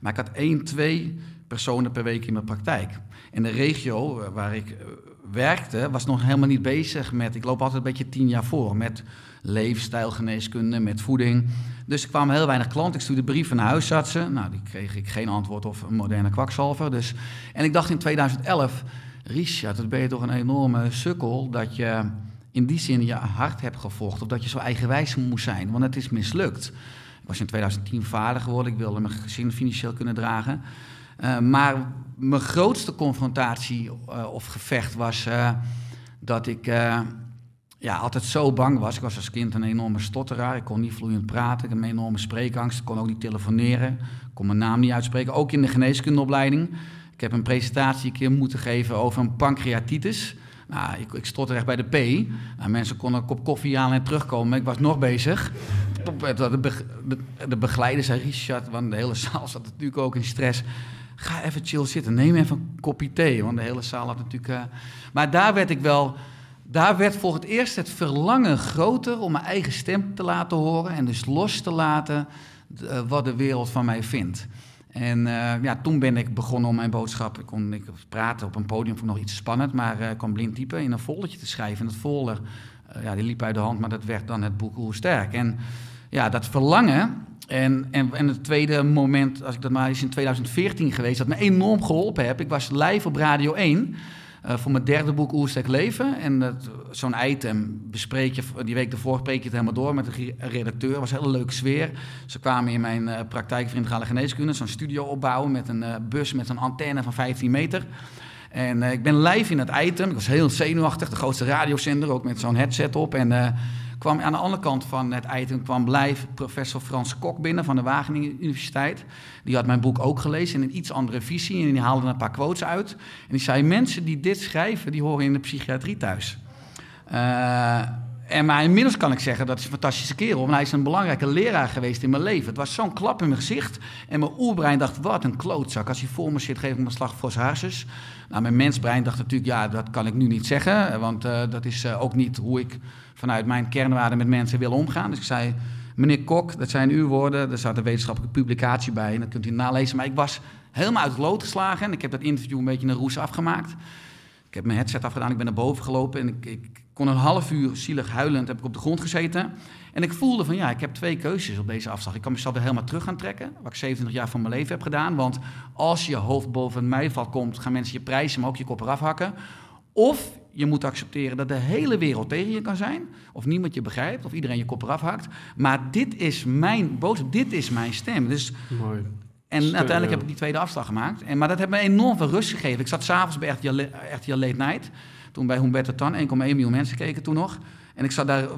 Maar ik had één, twee personen per week in mijn praktijk. En de regio eh, waar ik eh, werkte, was nog helemaal niet bezig met. Ik loop altijd een beetje tien jaar voor met leefstijlgeneeskunde, met voeding. Dus er kwamen heel weinig klanten. Ik stuurde brieven naar huisartsen. Nou, die kreeg ik geen antwoord of een moderne kwakzalver. Dus. En ik dacht in 2011, Richard, dat ben je toch een enorme sukkel dat je in die zin je hart hebt gevochten. Of dat je zo eigenwijs moest zijn, want het is mislukt. Ik was in 2010 vader geworden. Ik wilde mijn gezin financieel kunnen dragen. Uh, maar mijn grootste confrontatie uh, of gevecht was uh, dat ik ja, altijd zo bang was. Ik was als kind een enorme stotteraar. Ik kon niet vloeiend praten. Ik had een enorme spreekangst. Ik kon ook niet telefoneren. Ik kon mijn naam niet uitspreken. Ook in de geneeskundeopleiding. Ik heb een presentatie een keer moeten geven over een pancreatitis. Nou, ik, ik stotter echt bij de P. Nou, mensen konden een kop koffie halen en terugkomen. Ik was nog bezig. De, de, de begeleider zei, Richard, want de hele zaal zat natuurlijk ook in stress. Ga even chill zitten, neem even een kopje thee. Want de hele zaal had natuurlijk... Uh... Maar daar werd ik wel... Daar werd voor het eerst het verlangen groter om mijn eigen stem te laten horen. En dus los te laten uh, wat de wereld van mij vindt. En uh, ja, toen ben ik begonnen om mijn boodschap. Ik kon ik praten op een podium, vond nog iets spannend, maar ik kon blind typen in een foldertje te schrijven. En dat folder, ja, die liep uit de hand, maar dat werd dan het boek Hoe Sterk. En ja, dat verlangen. En, en, en het tweede moment, als ik dat maar is in 2014 geweest, dat me enorm geholpen heb. Ik was live op Radio 1. Uh, voor mijn derde boek Oerstek Leven. En zo'n item bespreek je, die week ervoor spreek je het helemaal door met de redacteur. Het was een hele leuke sfeer. Ze kwamen in mijn uh, praktijk voor geneeskunde, zo'n studio opbouwen met een uh, bus met een antenne van 15 meter. En ik ben live in het item. Ik was heel zenuwachtig, de grootste radiozender, ook met zo'n headset op. En kwam aan de andere kant van het item kwam live professor Frans Kok binnen van de Wageningen Universiteit. Die had mijn boek ook gelezen in een iets andere visie en die haalde een paar quotes uit. En die zei, mensen die dit schrijven, die horen in de psychiatrie thuis. Uh, en maar inmiddels kan ik zeggen, dat is een fantastische kerel. Want hij is een belangrijke leraar geweest in mijn leven. Het was zo'n klap in mijn gezicht. En mijn oerbrein dacht, wat een klootzak. Als hij voor me zit, geef ik hem een slag voor zijn harses. Nou, mijn mensbrein dacht natuurlijk, ja, dat kan ik nu niet zeggen. Want uh, dat is uh, ook niet hoe ik vanuit mijn kernwaarden met mensen wil omgaan. Dus ik zei, meneer Kok, dat zijn uw woorden. Er staat een wetenschappelijke publicatie bij en dat kunt u nalezen. Maar ik was helemaal uit het lood geslagen en ik heb dat interview een beetje naar roes afgemaakt. Ik heb mijn headset afgedaan, ik ben naar boven gelopen en ik, ik kon een half uur zielig huilend heb ik op de grond gezeten. En ik voelde van ja, ik heb twee keuzes op deze afslag. Ik kan mezelf weer helemaal terug gaan trekken, wat ik 27 jaar van mijn leven heb gedaan. Want als je hoofd boven het mijval komt, gaan mensen je prijzen, maar ook je kop eraf hakken. Of je moet accepteren dat de hele wereld tegen je kan zijn. Of niemand je begrijpt, of iedereen je kop eraf hakt. Maar dit is mijn boodschap, dit is mijn stem. Dus, Mooi. En Stem, uiteindelijk heb ik die tweede afslag gemaakt. En, maar dat heeft me enorm veel rust gegeven. Ik zat s'avonds bij RTL, RTL Late Night. Toen bij Humberto Tan, 1,1 miljoen mensen keken toen nog. En ik zat daar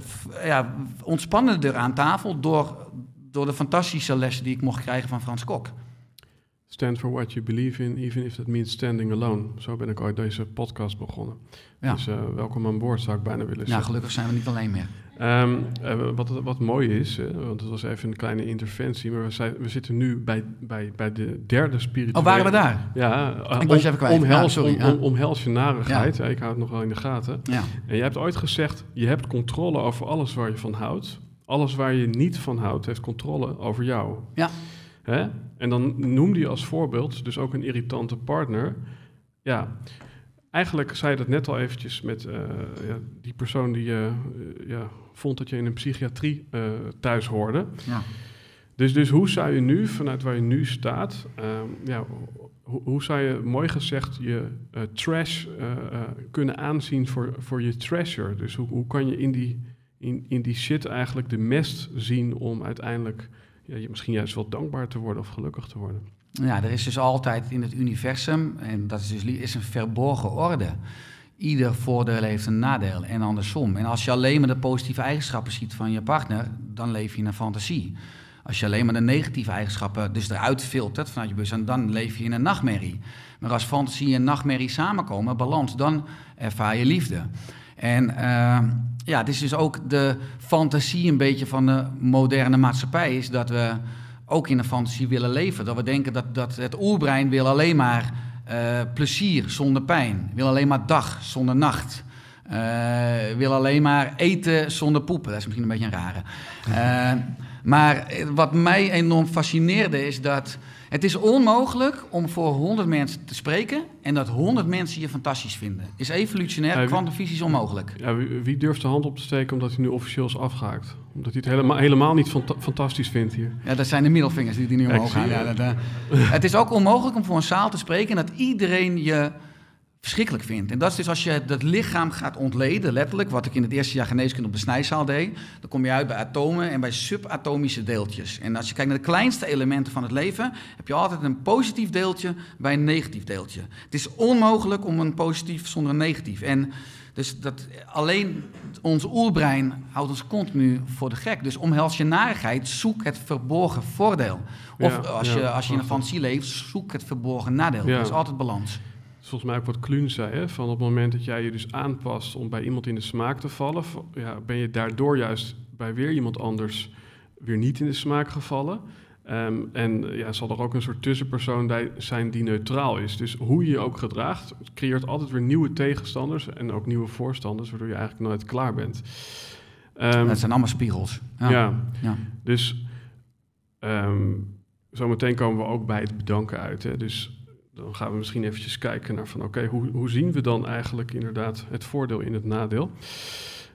ja, ontspannender aan tafel door, door de fantastische lessen die ik mocht krijgen van Frans Kok. Stand for what you believe in, even if that means standing alone. Zo ben ik ooit deze podcast begonnen. Ja. Dus uh, welkom aan boord, zou ik bijna willen zeggen. Ja, gelukkig zijn we niet alleen meer. Um, uh, wat, wat mooi is, uh, want het was even een kleine interventie, maar we, zijn, we zitten nu bij, bij, bij de derde spirituele... Oh, waren we daar? Ja, ik was je even kwijt. Omhels, ja, sorry, om, om, omhels je narigheid. Ja. Ik hou het nog wel in de gaten. Ja. En je hebt ooit gezegd, je hebt controle over alles waar je van houdt. Alles waar je niet van houdt, heeft controle over jou. Ja. Hè? En dan noemde je als voorbeeld dus ook een irritante partner. Ja, eigenlijk zei je dat net al eventjes met uh, ja, die persoon die uh, ja, vond dat je in een psychiatrie uh, thuis hoorde. Ja. Dus, dus hoe zou je nu, vanuit waar je nu staat, ja, hoe, hoe, zou je, mooi gezegd, je trash kunnen aanzien voor, voor je treasure? Dus hoe, hoe kan je in die, in, in die shit eigenlijk de mest zien om uiteindelijk ja, misschien juist wel dankbaar te worden of gelukkig te worden. Ja, er is dus altijd in het universum, en dat is dus is een verborgen orde. Ieder voordeel heeft een nadeel en andersom. En als je alleen maar de positieve eigenschappen ziet van je partner, dan leef je in een fantasie. Als je alleen maar de negatieve eigenschappen dus eruit filtert vanuit je bewustzijn, dan leef je in een nachtmerrie. Maar als fantasie en nachtmerrie samenkomen, balans, dan ervaar je liefde. En uh, ja, het is dus ook de fantasie een beetje van de moderne maatschappij, is dat we ook in een fantasie willen leven. Dat we denken dat, dat het oerbrein wil alleen maar uh, plezier zonder pijn, wil alleen maar dag zonder nacht. Uh, wil alleen maar eten zonder poepen. Dat is misschien een beetje een rare. Uh, Maar eh, wat mij enorm fascineerde is dat het is onmogelijk om voor 100 mensen te spreken en dat 100 mensen je fantastisch vinden. Is evolutionair, kwantumfysisch onmogelijk. Ja, wie, wie durft de hand op te steken omdat hij nu officieel is afgehaakt? Omdat hij het helemaal, helemaal niet fanta- fantastisch vindt hier. Ja, dat zijn de middelvingers die, die nu omhoog gaan. Ja, dat, eh, het is ook onmogelijk om voor een zaal te spreken en dat iedereen je verschrikkelijk vindt. En dat is dus als je dat lichaam gaat ontleden, letterlijk, wat ik in het eerste jaar geneeskunde op de snijzaal deed, dan kom je uit bij atomen en bij subatomische deeltjes. En als je kijkt naar de kleinste elementen van het leven, heb je altijd een positief deeltje bij een negatief deeltje. Het is onmogelijk om een positief zonder een negatief. En dus dat, alleen ons oerbrein houdt ons continu voor de gek. Dus omhels je narigheid, zoek het verborgen voordeel. Of Ja, als, ja, je, als je in een fantasie leeft, zoek het verborgen nadeel. Ja. Dat is altijd balans. Volgens mij ook wat Kluun zei, hè? van op het moment dat jij je dus aanpast om bij iemand in de smaak te vallen, ja, ben je daardoor juist bij weer iemand anders weer niet in de smaak gevallen. Ehm, en ja, zal er ook een soort tussenpersoon zijn die neutraal is. Dus hoe je je ook gedraagt, het creëert altijd weer nieuwe tegenstanders en ook nieuwe voorstanders, waardoor je eigenlijk nooit klaar bent. Ehm, dat zijn allemaal spiegels. Ja. ja. Ja. Dus ehm, zometeen komen we ook bij het bedanken uit. Hè? Dus dan gaan we misschien eventjes kijken naar van oké, hoe, hoe zien we dan eigenlijk inderdaad het voordeel in het nadeel?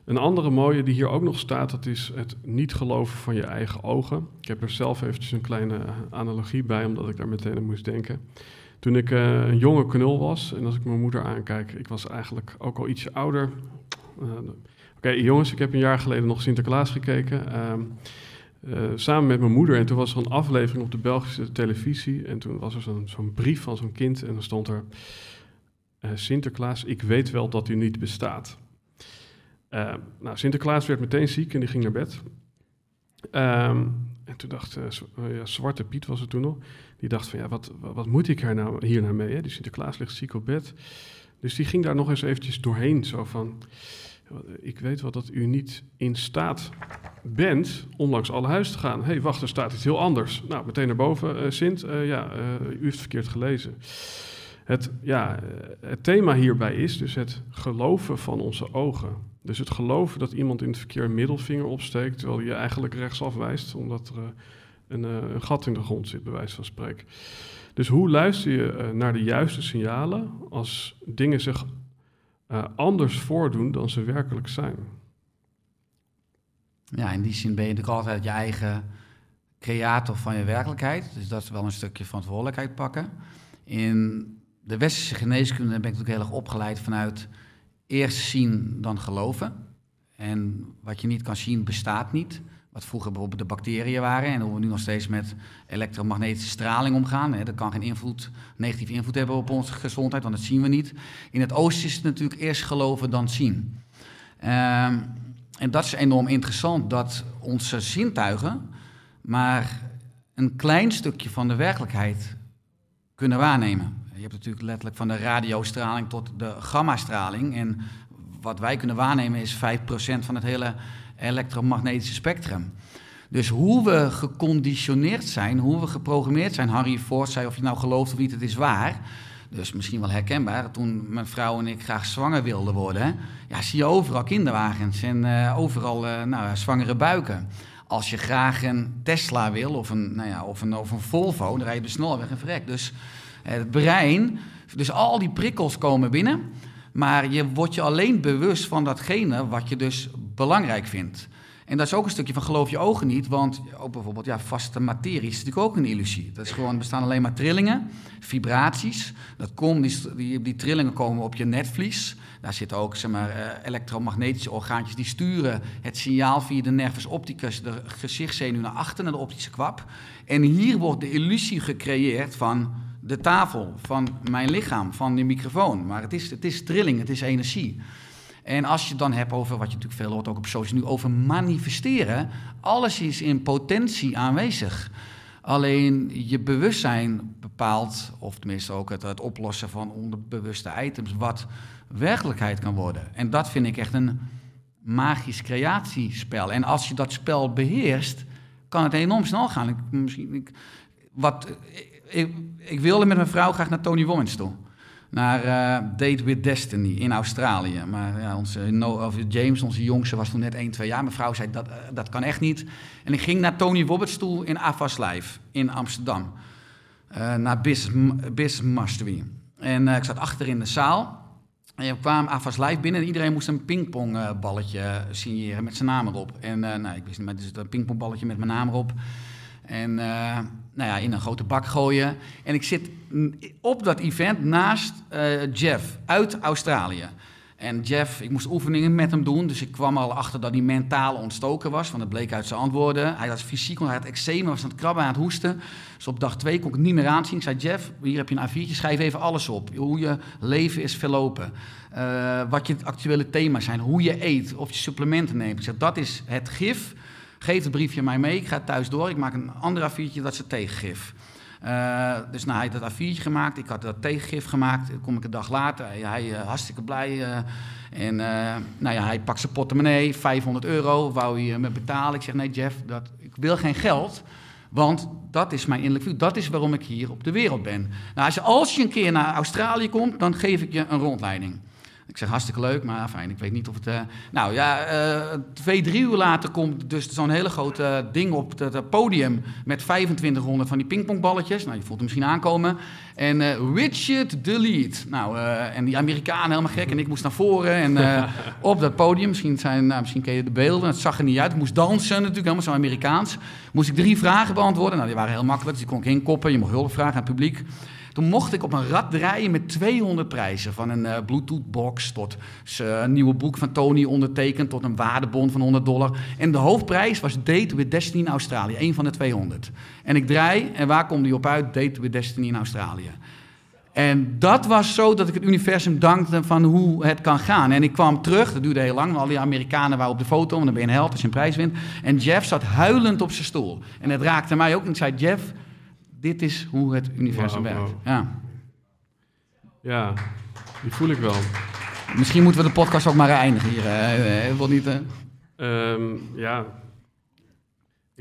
Een andere mooie die hier ook nog staat, dat is het niet geloven van je eigen ogen. Ik heb er zelf eventjes een kleine analogie bij, omdat ik daar meteen aan moest denken. Toen ik eh, een jonge knul was, en als ik mijn moeder aankijk, ik was eigenlijk ook al ietsje ouder. Eh, Oké, jongens, ik heb een jaar geleden nog Sinterklaas gekeken. ehm, eh, samen met mijn moeder. En toen was er een aflevering op de Belgische televisie. En toen was er zo'n brief van zo'n kind. En dan stond er: eh, Sinterklaas, ik weet wel dat u niet bestaat. Eh, nou, Sinterklaas werd meteen ziek en die ging naar bed. Ehm, en toen dacht ja, Zwarte Piet was het toen nog. Die dacht van ja, wat, wat, wat moet ik hier nou, hier nou mee? Hè? Die Sinterklaas ligt ziek op bed. Dus die ging daar nog eens eventjes doorheen. Zo van, ik weet wel dat u niet in staat bent om langs alle huizen te gaan. Hé, hey, wacht, er staat iets heel anders. Nou, meteen naar boven. eh, Sint, eh, ja, eh, u heeft verkeerd gelezen. Het, ja, het thema hierbij is dus het geloven van onze ogen. Dus het geloven dat iemand in het verkeer een middelvinger opsteekt... terwijl je eigenlijk rechtsaf wijst... omdat er een, een gat in de grond zit, bij wijze van spreken. Dus hoe luister je naar de juiste signalen... als dingen zich eh, anders voordoen dan ze werkelijk zijn? Ja, in die zin ben je natuurlijk altijd je eigen creator van je werkelijkheid. Dus dat is wel een stukje verantwoordelijkheid pakken. In de westerse geneeskunde ben ik natuurlijk heel erg opgeleid vanuit eerst zien dan geloven. En wat je niet kan zien bestaat niet. Wat vroeger bijvoorbeeld de bacteriën waren en hoe we nu nog steeds met elektromagnetische straling omgaan. Hè, dat kan geen invloed, negatieve invloed hebben op onze gezondheid, want dat zien we niet. In het oosten is het natuurlijk eerst geloven dan zien. Ehm, en dat is enorm interessant, dat onze zintuigen maar een klein stukje van de werkelijkheid kunnen waarnemen. Je hebt natuurlijk letterlijk van de radiostraling tot de gammastraling. En wat wij kunnen waarnemen is 5% van het hele elektromagnetische spectrum. Dus hoe we geconditioneerd zijn, hoe we geprogrammeerd zijn. Harry Ford zei of je nou gelooft of niet, het is waar. Dus misschien wel herkenbaar. Toen mijn vrouw en ik graag zwanger wilden worden, ja, zie je overal kinderwagens en uh, overal uh, nou, zwangere buiken. Als je graag een Tesla wil of een, nou ja, of een, of een Volvo, dan rij je de snelweg en verrekt. Dus uh, het brein, dus al die prikkels komen binnen, maar je wordt je alleen bewust van datgene wat je dus belangrijk vindt. En dat is ook een stukje van geloof je ogen niet, want ook bijvoorbeeld ja, vaste materie is natuurlijk ook een illusie. Dat is gewoon, er bestaan alleen maar trillingen, vibraties. Dat komt, die, die, die trillingen komen op je netvlies. Daar zitten ook zeg maar, uh, elektromagnetische orgaantjes die sturen het signaal via de nervus opticus, de gezichtszenuw naar achter, naar de optische kwap. En hier wordt de illusie gecreëerd van de tafel, van mijn lichaam, van die microfoon. Maar het is, het is trilling, het is energie. En als je dan hebt over, wat je natuurlijk veel hoort ook op social nu, over manifesteren. Alles is in potentie aanwezig. Alleen je bewustzijn bepaalt, of tenminste ook het, het oplossen van onderbewuste items, wat werkelijkheid kan worden. En dat vind ik echt een magisch creatiespel. En als je dat spel beheerst, kan het enorm snel gaan. Ik, misschien, ik, wat, ik, ik wilde met mijn vrouw graag naar Tony Robbins toe. Naar uh, Date with Destiny in Australië. Maar ja, onze of James, onze jongste, was toen net 1, 2 jaar. Mijn vrouw zei, dat, dat kan echt niet. En ik ging naar Tony Roberts toe in Avas Live in Amsterdam. Uh, naar Business Mastery. En ik zat achter in de zaal. En je kwam AFAS Live binnen en iedereen moest een pingpongballetje signeren met zijn naam erop. En nou, ik wist niet, maar het is een pingpongballetje met mijn naam erop. En nou ja, in een grote bak gooien. En ik zit op dat event naast uh, Jeff uit Australië. En Jeff, ik moest oefeningen met hem doen, dus ik kwam al achter dat hij mentaal ontstoken was, want dat bleek uit zijn antwoorden. Hij had fysiek, hij had eczeem, was aan het krabben, aan het hoesten. Dus op dag twee kon ik het niet meer aanzien. Ik zei, Jeff, hier heb je een A4'tje, schrijf even alles op. Hoe je leven is verlopen, uh, wat je actuele thema's zijn, hoe je eet, of je supplementen neemt. Ik zeg, dat is het gif Geef het briefje mij mee, ik ga thuis door. Ik maak een ander A4'tje, dat het tegengif. Uh, dus nou, hij had dat A4'tje gemaakt, ik had dat tegengif gemaakt. Dan kom ik een dag later, hij, uh, hartstikke blij. Uh, en nou ja, hij pakt zijn portemonnee, 500 euro, wou hij me betalen. Ik zeg, nee Jeff, dat, ik wil geen geld, want dat is mijn innerlijk vuur. Dat is waarom ik hier op de wereld ben. Nou, als je, als je een keer naar Australië komt, dan geef ik je een rondleiding. Ik zeg hartstikke leuk, maar fijn, ik weet niet of het... Uh... nou ja, uh, twee, drie uur later komt dus zo'n hele grote ding op het podium... met 2500 van die pingpongballetjes. Nou, je voelt hem misschien aankomen. En uh, Richard Delete. Nou, en die Amerikanen helemaal gek. En ik moest naar voren en op dat podium. Misschien, zijn, nou, misschien ken je de beelden. Het zag er niet uit. Ik moest dansen natuurlijk, helemaal zo Amerikaans. Moest ik drie vragen beantwoorden. Nou, die waren heel makkelijk, dus die kon ik inkoppen. Je mocht hulp vragen aan het publiek. Toen mocht ik op een rad draaien met 200 prijzen. Van een uh, Bluetooth-box tot uh, een nieuwe boek van Tony ondertekend... tot een waardebon van 100 dollar. En de hoofdprijs was Date with Destiny in Australië. Een van de 200. En ik draai, en waar komt die op uit? Date with Destiny in Australië. En dat was zo dat ik het universum dankte van hoe het kan gaan. En ik kwam terug, dat duurde heel lang, al die Amerikanen waren op de foto, want dan ben je een held als je een prijs wint. En Jeff zat huilend op zijn stoel. En het raakte mij ook. En ik zei, Jeff, dit is hoe het universum werkt. Ja. ja, die voel ik wel. Misschien moeten we de podcast ook maar eindigen hier. Hè? niet, um, ja.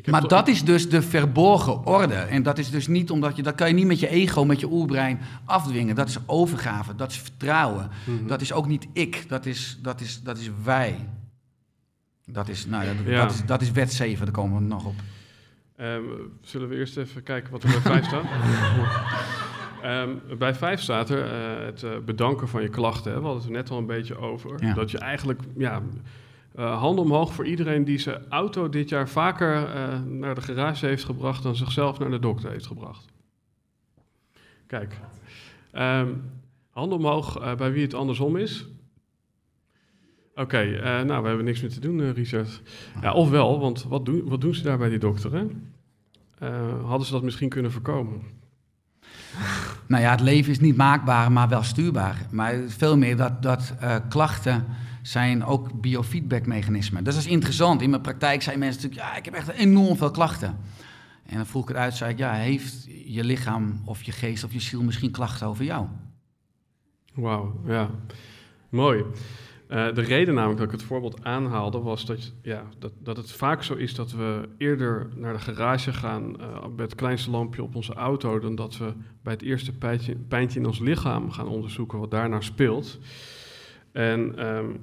maar dat is dus de verborgen orde. En dat is dus niet omdat je... Dat kan je niet met je ego, met je oerbrein afdwingen. Dat is overgave, dat is vertrouwen. Mhm. Dat is ook niet ik, dat is, dat is, dat is wij. Dat is, nou, dat, ja. dat, is, dat is wet 7, daar komen we nog op. Um, zullen we eerst even kijken wat er bij 5 staat? um, bij 5 staat er uh, het uh, bedanken van je klachten. Hè. We hadden het er net al een beetje over. Ja. Dat je eigenlijk ja, uh, hand omhoog voor iedereen die zijn auto dit jaar vaker naar de garage heeft gebracht dan zichzelf naar de dokter heeft gebracht. Kijk, um, hand omhoog bij wie het andersom is. Oké, okay, nou, we hebben niks meer te doen, Richard. Ja, ofwel, want wat doen, wat doen ze daar bij die dokter? Hè? Uh, hadden ze dat misschien kunnen voorkomen? Nou ja, het leven is niet maakbaar, maar wel stuurbaar. Maar veel meer dat, dat uh, klachten zijn ook biofeedbackmechanismen. Dus dat is interessant. In mijn praktijk zijn mensen natuurlijk, ja, ik heb echt enorm veel klachten. En dan vroeg ik het uit, zei ik, ja, heeft je lichaam of je geest of je ziel misschien klachten over jou? Wauw, ja. Mooi. Uh, de reden namelijk dat ik het voorbeeld aanhaalde was dat, ja, dat, dat het vaak zo is dat we eerder naar de garage gaan uh, met het kleinste lampje op onze auto dan dat we bij het eerste pijntje, pijntje in ons lichaam gaan onderzoeken wat daarna speelt. En um,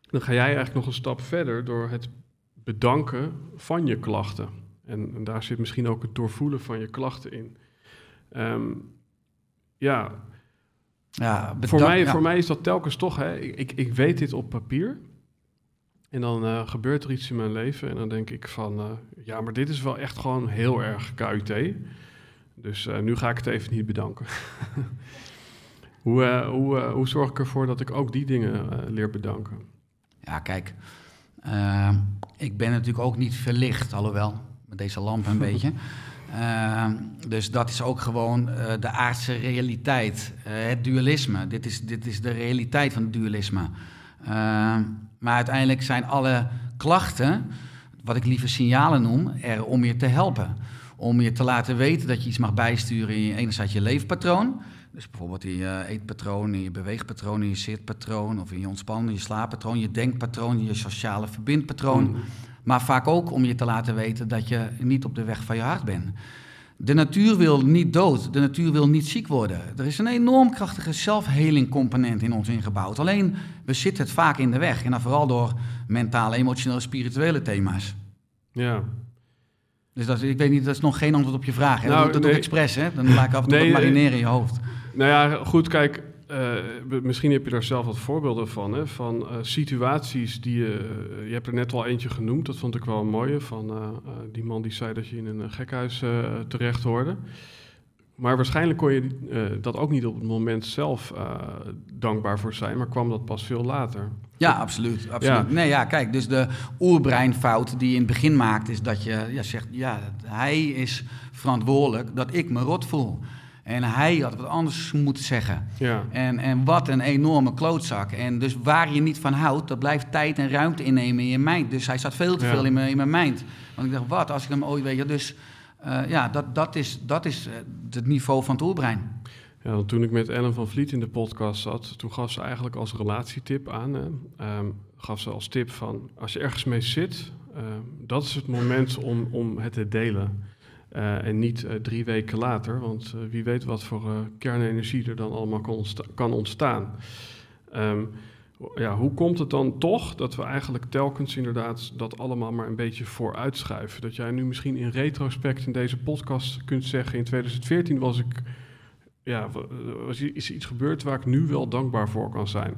dan ga jij eigenlijk nog een stap verder door het bedanken van je klachten. En, daar zit misschien ook het doorvoelen van je klachten in. Um, ja, ja, voor, mij, voor mij is dat telkens toch, hè, ik, ik weet dit op papier. En dan uh, gebeurt er iets in mijn leven en dan denk ik van, uh, ja, maar dit is wel echt gewoon heel erg KUT. Dus uh, nu ga ik het even niet bedanken. hoe, hoe, hoe zorg ik ervoor dat ik ook die dingen leer bedanken? Ja, kijk, ik ben natuurlijk ook niet verlicht, alhoewel, met deze lamp een beetje. Uh, dus dat is ook gewoon uh, de aardse realiteit, uh, het dualisme. Dit is, dit is de realiteit van het dualisme. Ehm, maar uiteindelijk zijn alle klachten, wat ik liever signalen noem, er om je te helpen. Om je te laten weten dat je iets mag bijsturen in enerzijds je leefpatroon. Dus bijvoorbeeld in je eetpatroon, in je beweegpatroon, in je zitpatroon... of in je ontspannen, je slaappatroon, je denkpatroon, je sociale verbindpatroon... Mm. Maar vaak ook om je te laten weten dat je niet op de weg van je hart bent. De natuur wil niet dood, de natuur wil niet ziek worden. Er is een enorm krachtige zelfheling component in ons ingebouwd. Alleen, we zitten het vaak in de weg. En dan vooral door mentale, emotionele, spirituele thema's. Ja. Dus dat, ik weet niet, dat is nog geen antwoord op je vraag. Hè? Nou, dat doe ik nee. expres, hè? Dan laat ik af en toe Nee, nee. marineren in je hoofd. Nou ja, goed, kijk, eh, misschien heb je daar zelf wat voorbeelden van, hè, van eh, situaties die je, eh, je hebt er net al eentje genoemd, dat vond ik wel een mooie, van die man die zei dat je in een gekhuis terecht hoorde. Maar waarschijnlijk kon je dat ook niet op het moment zelf dankbaar voor zijn, maar kwam dat pas veel later. Ja, absoluut. absoluut. Ja. Nee, ja, kijk, dus de oerbreinfout die je in het begin maakt, is dat je ja, zegt, ja, hij is verantwoordelijk dat ik me rot voel. En hij had wat anders moeten zeggen. Ja, En, en wat een enorme klootzak. En dus waar je niet van houdt, dat blijft tijd en ruimte innemen in je mind. Dus hij staat veel te Ja. veel in mijn, in mijn mind. Want ik dacht, wat als ik hem ooit weet je, Dus eh, ja, dat, dat is, dat is eh, het niveau van het oerbrein. Ja, toen ik met Ellen van Vliet in de podcast zat, toen gaf ze eigenlijk als relatietip aan. Ehm, gaf ze als tip van, als je ergens mee zit, ehm, dat is het moment om, om het te delen. Eh, en niet eh, drie weken later, want eh, wie weet wat voor kernenergie er dan allemaal kan, kan ontstaan. Ehm, ja, hoe komt het dan toch dat we eigenlijk telkens inderdaad dat allemaal maar een beetje vooruitschuiven? Dat jij nu misschien in retrospect in deze podcast kunt zeggen, in 2014 was ik ja, wa- was is iets gebeurd waar ik nu wel dankbaar voor kan zijn.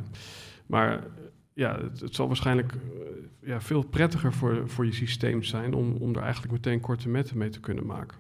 Maar ja, het, zal waarschijnlijk eh, ja, veel prettiger voor, voor je systeem zijn om, om er eigenlijk meteen korte metten mee te kunnen maken.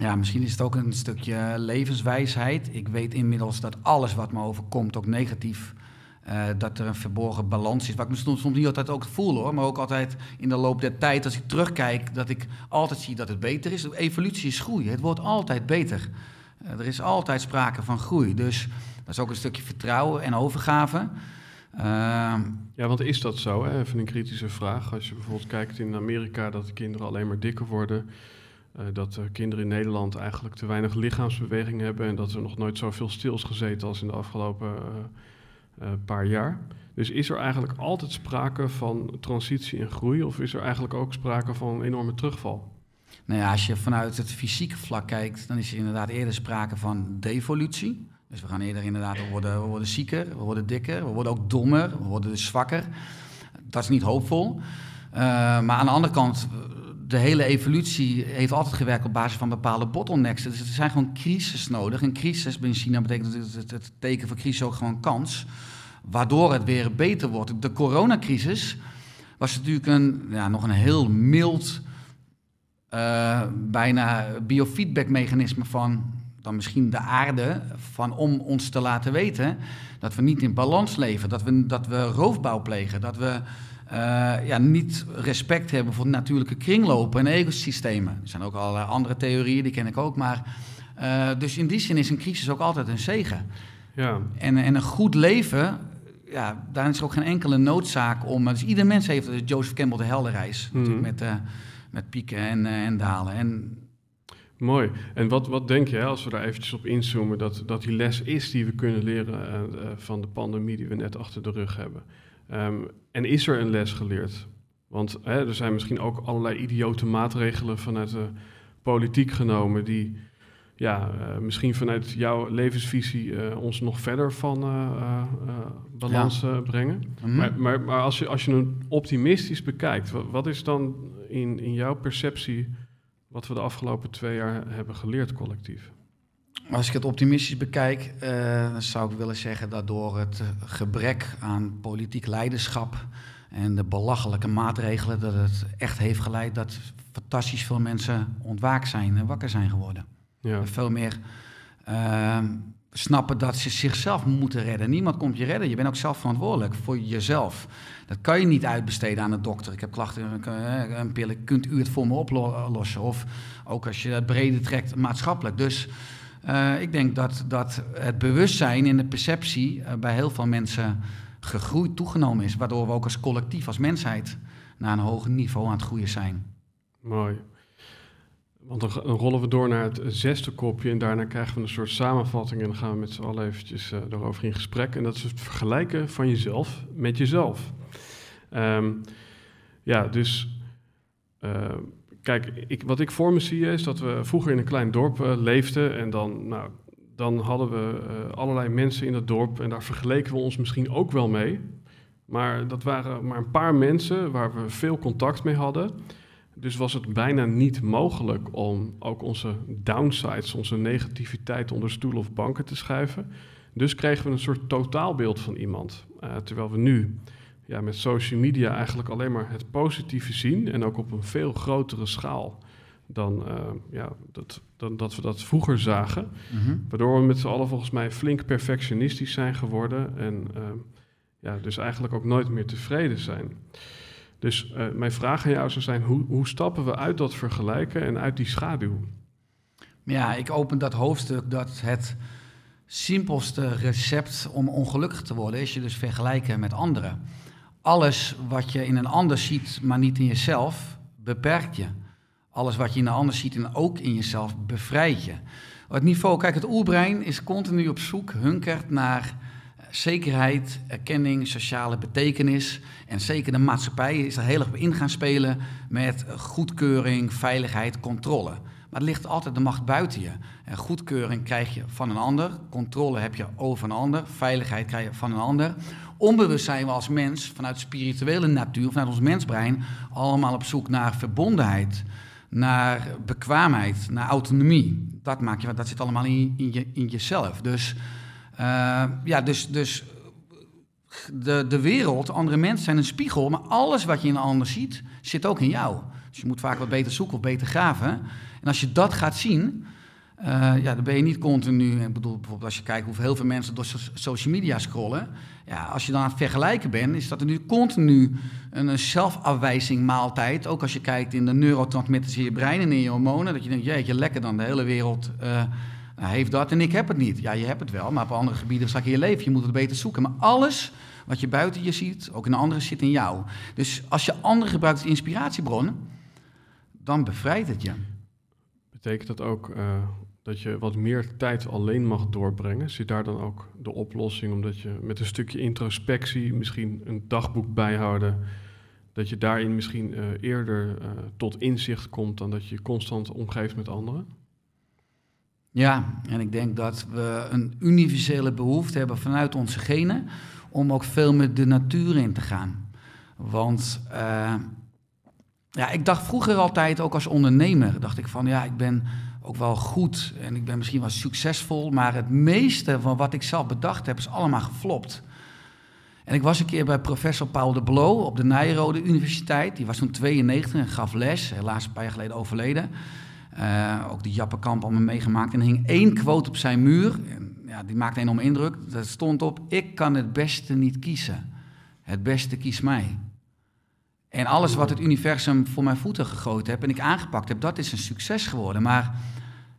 Ja, misschien is het ook een stukje levenswijsheid. Ik weet inmiddels dat alles wat me overkomt, ook negatief, eh, dat er een verborgen balans is. Wat ik me soms, soms niet altijd ook voel hoor, maar ook altijd in de loop der tijd, als ik terugkijk, dat ik altijd zie dat het beter is. Evolutie is groei, het wordt altijd beter. Eh, er is altijd sprake van groei. Dus dat is ook een stukje vertrouwen en overgave. Ehm, Ja, want is dat zo? Hè? Even een kritische vraag. Als je bijvoorbeeld kijkt in Amerika dat de kinderen alleen maar dikker worden. eh, dat de kinderen in Nederland eigenlijk te weinig lichaamsbeweging hebben. En dat er nog nooit zoveel stil is gezeten als in de afgelopen eh, eh, paar jaar. Dus is er eigenlijk altijd sprake van transitie en groei? Of is er eigenlijk ook sprake van een enorme terugval? Nou ja, als je vanuit het fysieke vlak kijkt, dan is er inderdaad eerder sprake van devolutie. Dus we gaan eerder inderdaad, we worden, we worden zieker, we worden dikker, we worden ook dommer, we worden dus zwakker. Dat is niet hoopvol. Eh, maar aan de andere kant, de hele evolutie heeft altijd gewerkt op basis van bepaalde bottlenecks. Dus er zijn gewoon crisis nodig. En crisis in China betekent het, het, teken van crisis ook gewoon kans. Waardoor het weer beter wordt. De coronacrisis was natuurlijk een, ja, nog een heel mild eh, bijna biofeedbackmechanisme van dan misschien de aarde, van om ons te laten weten dat we niet in balans leven, dat we, dat we roofbouw plegen, dat we eh, ja, niet respect hebben voor natuurlijke kringlopen en ecosystemen. Er zijn ook allerlei andere theorieën, die ken ik ook, maar eh, dus in die zin is een crisis ook altijd een zegen. Ja, En, en een goed leven, ja, daar is ook geen enkele noodzaak om. Dus ieder mens heeft, dus Joseph Campbell de Mhm. natuurlijk met, eh, met pieken en, en dalen. En mooi. En wat, wat denk je, als we daar eventjes op inzoomen, dat, dat die les is die we kunnen leren eh, eh, van de pandemie die we net achter de rug hebben? Ehm, en is er een les geleerd? Want hè, er zijn misschien ook allerlei idiote maatregelen vanuit de politiek genomen die ja, eh, misschien vanuit jouw levensvisie ons nog verder van balans brengen. Mhm. Maar, maar, maar als, je, als je optimistisch bekijkt, wat, wat is dan in, in jouw perceptie wat we de afgelopen twee jaar hebben geleerd collectief? als ik het optimistisch bekijk, eh, dan zou ik willen zeggen dat door het gebrek aan politiek leiderschap en de belachelijke maatregelen, dat het echt heeft geleid dat fantastisch veel mensen ontwaakt zijn en wakker zijn geworden. Ja, veel meer eh, snappen dat ze zichzelf moeten redden. Niemand komt je redden. Je bent ook zelf verantwoordelijk voor jezelf. Dat kan je niet uitbesteden aan een dokter. Ik heb klachten, eh, een pillen, kunt u het voor me oplossen? Of ook als je het breder trekt, maatschappelijk. Dus eh, ik denk dat, dat het bewustzijn en de perceptie eh, bij heel veel mensen gegroeid, toegenomen is. Waardoor we ook als collectief, als mensheid, naar een hoger niveau aan het groeien zijn. mooi. Want dan, rollen we door naar het zesde kopje en daarna krijgen we een soort samenvatting en dan gaan we met z'n allen eventjes eh, erover in gesprek. En dat is het vergelijken van jezelf met jezelf. Ehm, ja, dus eh, kijk, ik, wat ik voor me zie is dat we vroeger in een klein dorp uh, leefden en dan, nou, dan hadden we uh, allerlei mensen in het dorp en daar vergeleken we ons misschien ook wel mee. Maar dat waren maar een paar mensen waar we veel contact mee hadden. Dus was het bijna niet mogelijk om ook onze downsides, onze negativiteit onder stoelen of banken te schuiven. Dus kregen we een soort totaalbeeld van iemand. Uh, terwijl we nu ja, met social media eigenlijk alleen maar het positieve zien en ook op een veel grotere schaal dan, uh, ja, dat, dan dat we dat vroeger zagen. Mhm. Waardoor we met z'n allen volgens mij flink perfectionistisch zijn geworden en uh, ja, dus eigenlijk ook nooit meer tevreden zijn. Dus uh, mijn vraag aan jou zou zijn, hoe, hoe stappen we uit dat vergelijken en uit die schaduw? Ja, ik open dat hoofdstuk dat het simpelste recept om ongelukkig te worden is je dus vergelijken met anderen. Alles wat je in een ander ziet, maar niet in jezelf, beperkt je. Alles wat je in een ander ziet en ook in jezelf, bevrijdt je. Het niveau, kijk, het oerbrein is continu op zoek, hunkert naar zekerheid, erkenning, sociale betekenis. En zeker de maatschappij is er heel erg op in gaan spelen met goedkeuring, veiligheid, controle. Maar het ligt altijd de macht buiten je. En goedkeuring krijg je van een ander, controle heb je over een ander, veiligheid krijg je van een ander. Onbewust zijn we als mens, vanuit spirituele natuur, vanuit ons mensbrein, allemaal op zoek naar verbondenheid, naar bekwaamheid, naar autonomie. Dat, maak je, dat zit allemaal in, in, je, in jezelf. Dus, ja, dus, dus de, de wereld, andere mensen zijn een spiegel, maar alles wat je in een ander ziet, zit ook in jou. Dus je moet vaak wat beter zoeken of beter graven. En als je dat gaat zien, uh, ja, dan ben je niet continu. Ik bedoel, bijvoorbeeld als je kijkt hoeveel heel veel mensen door social media scrollen. Ja, als je dan aan het vergelijken bent, is dat er nu continu een zelfafwijzing maaltijd. Ook als je kijkt in de neurotransmitters in je brein en in je hormonen. Dat je denkt, jeetje, lekker dan, de hele wereld uh, heeft dat en ik heb het niet. Ja, je hebt het wel, maar op andere gebieden straks in je leven. Je moet het beter zoeken. Maar alles wat je buiten je ziet, ook in anderen, zit in jou. Dus als je anderen gebruikt als inspiratiebron, dan bevrijdt het je. Betekent dat ook uh, dat je wat meer tijd alleen mag doorbrengen? Zit daar dan ook de oplossing, omdat je met een stukje introspectie, misschien een dagboek bijhouden, dat je daarin misschien uh, eerder uh, tot inzicht komt dan dat je je constant omgeeft met anderen? Ja, en ik denk dat we een universele behoefte hebben vanuit onze genen om ook veel met de natuur in te gaan. Want uh, ja, ik dacht vroeger altijd, ook als ondernemer, dacht ik van ja, ik ben ook wel goed en ik ben misschien wel succesvol, maar het meeste van wat ik zelf bedacht heb is allemaal geflopt. En ik was een keer bij professor Paul de Blo op de Nijrode Universiteit. Die was toen 92 en gaf les, helaas een paar jaar geleden overleden. Uh, ook die Jappenkamp allemaal meegemaakt. En er hing één quote op zijn muur. Ja, die maakte enorm indruk. Dat stond op, ik kan het beste niet kiezen. Het beste kiest mij. En alles wat het universum voor mijn voeten gegooid heb en ik aangepakt heb, dat is een succes geworden. Maar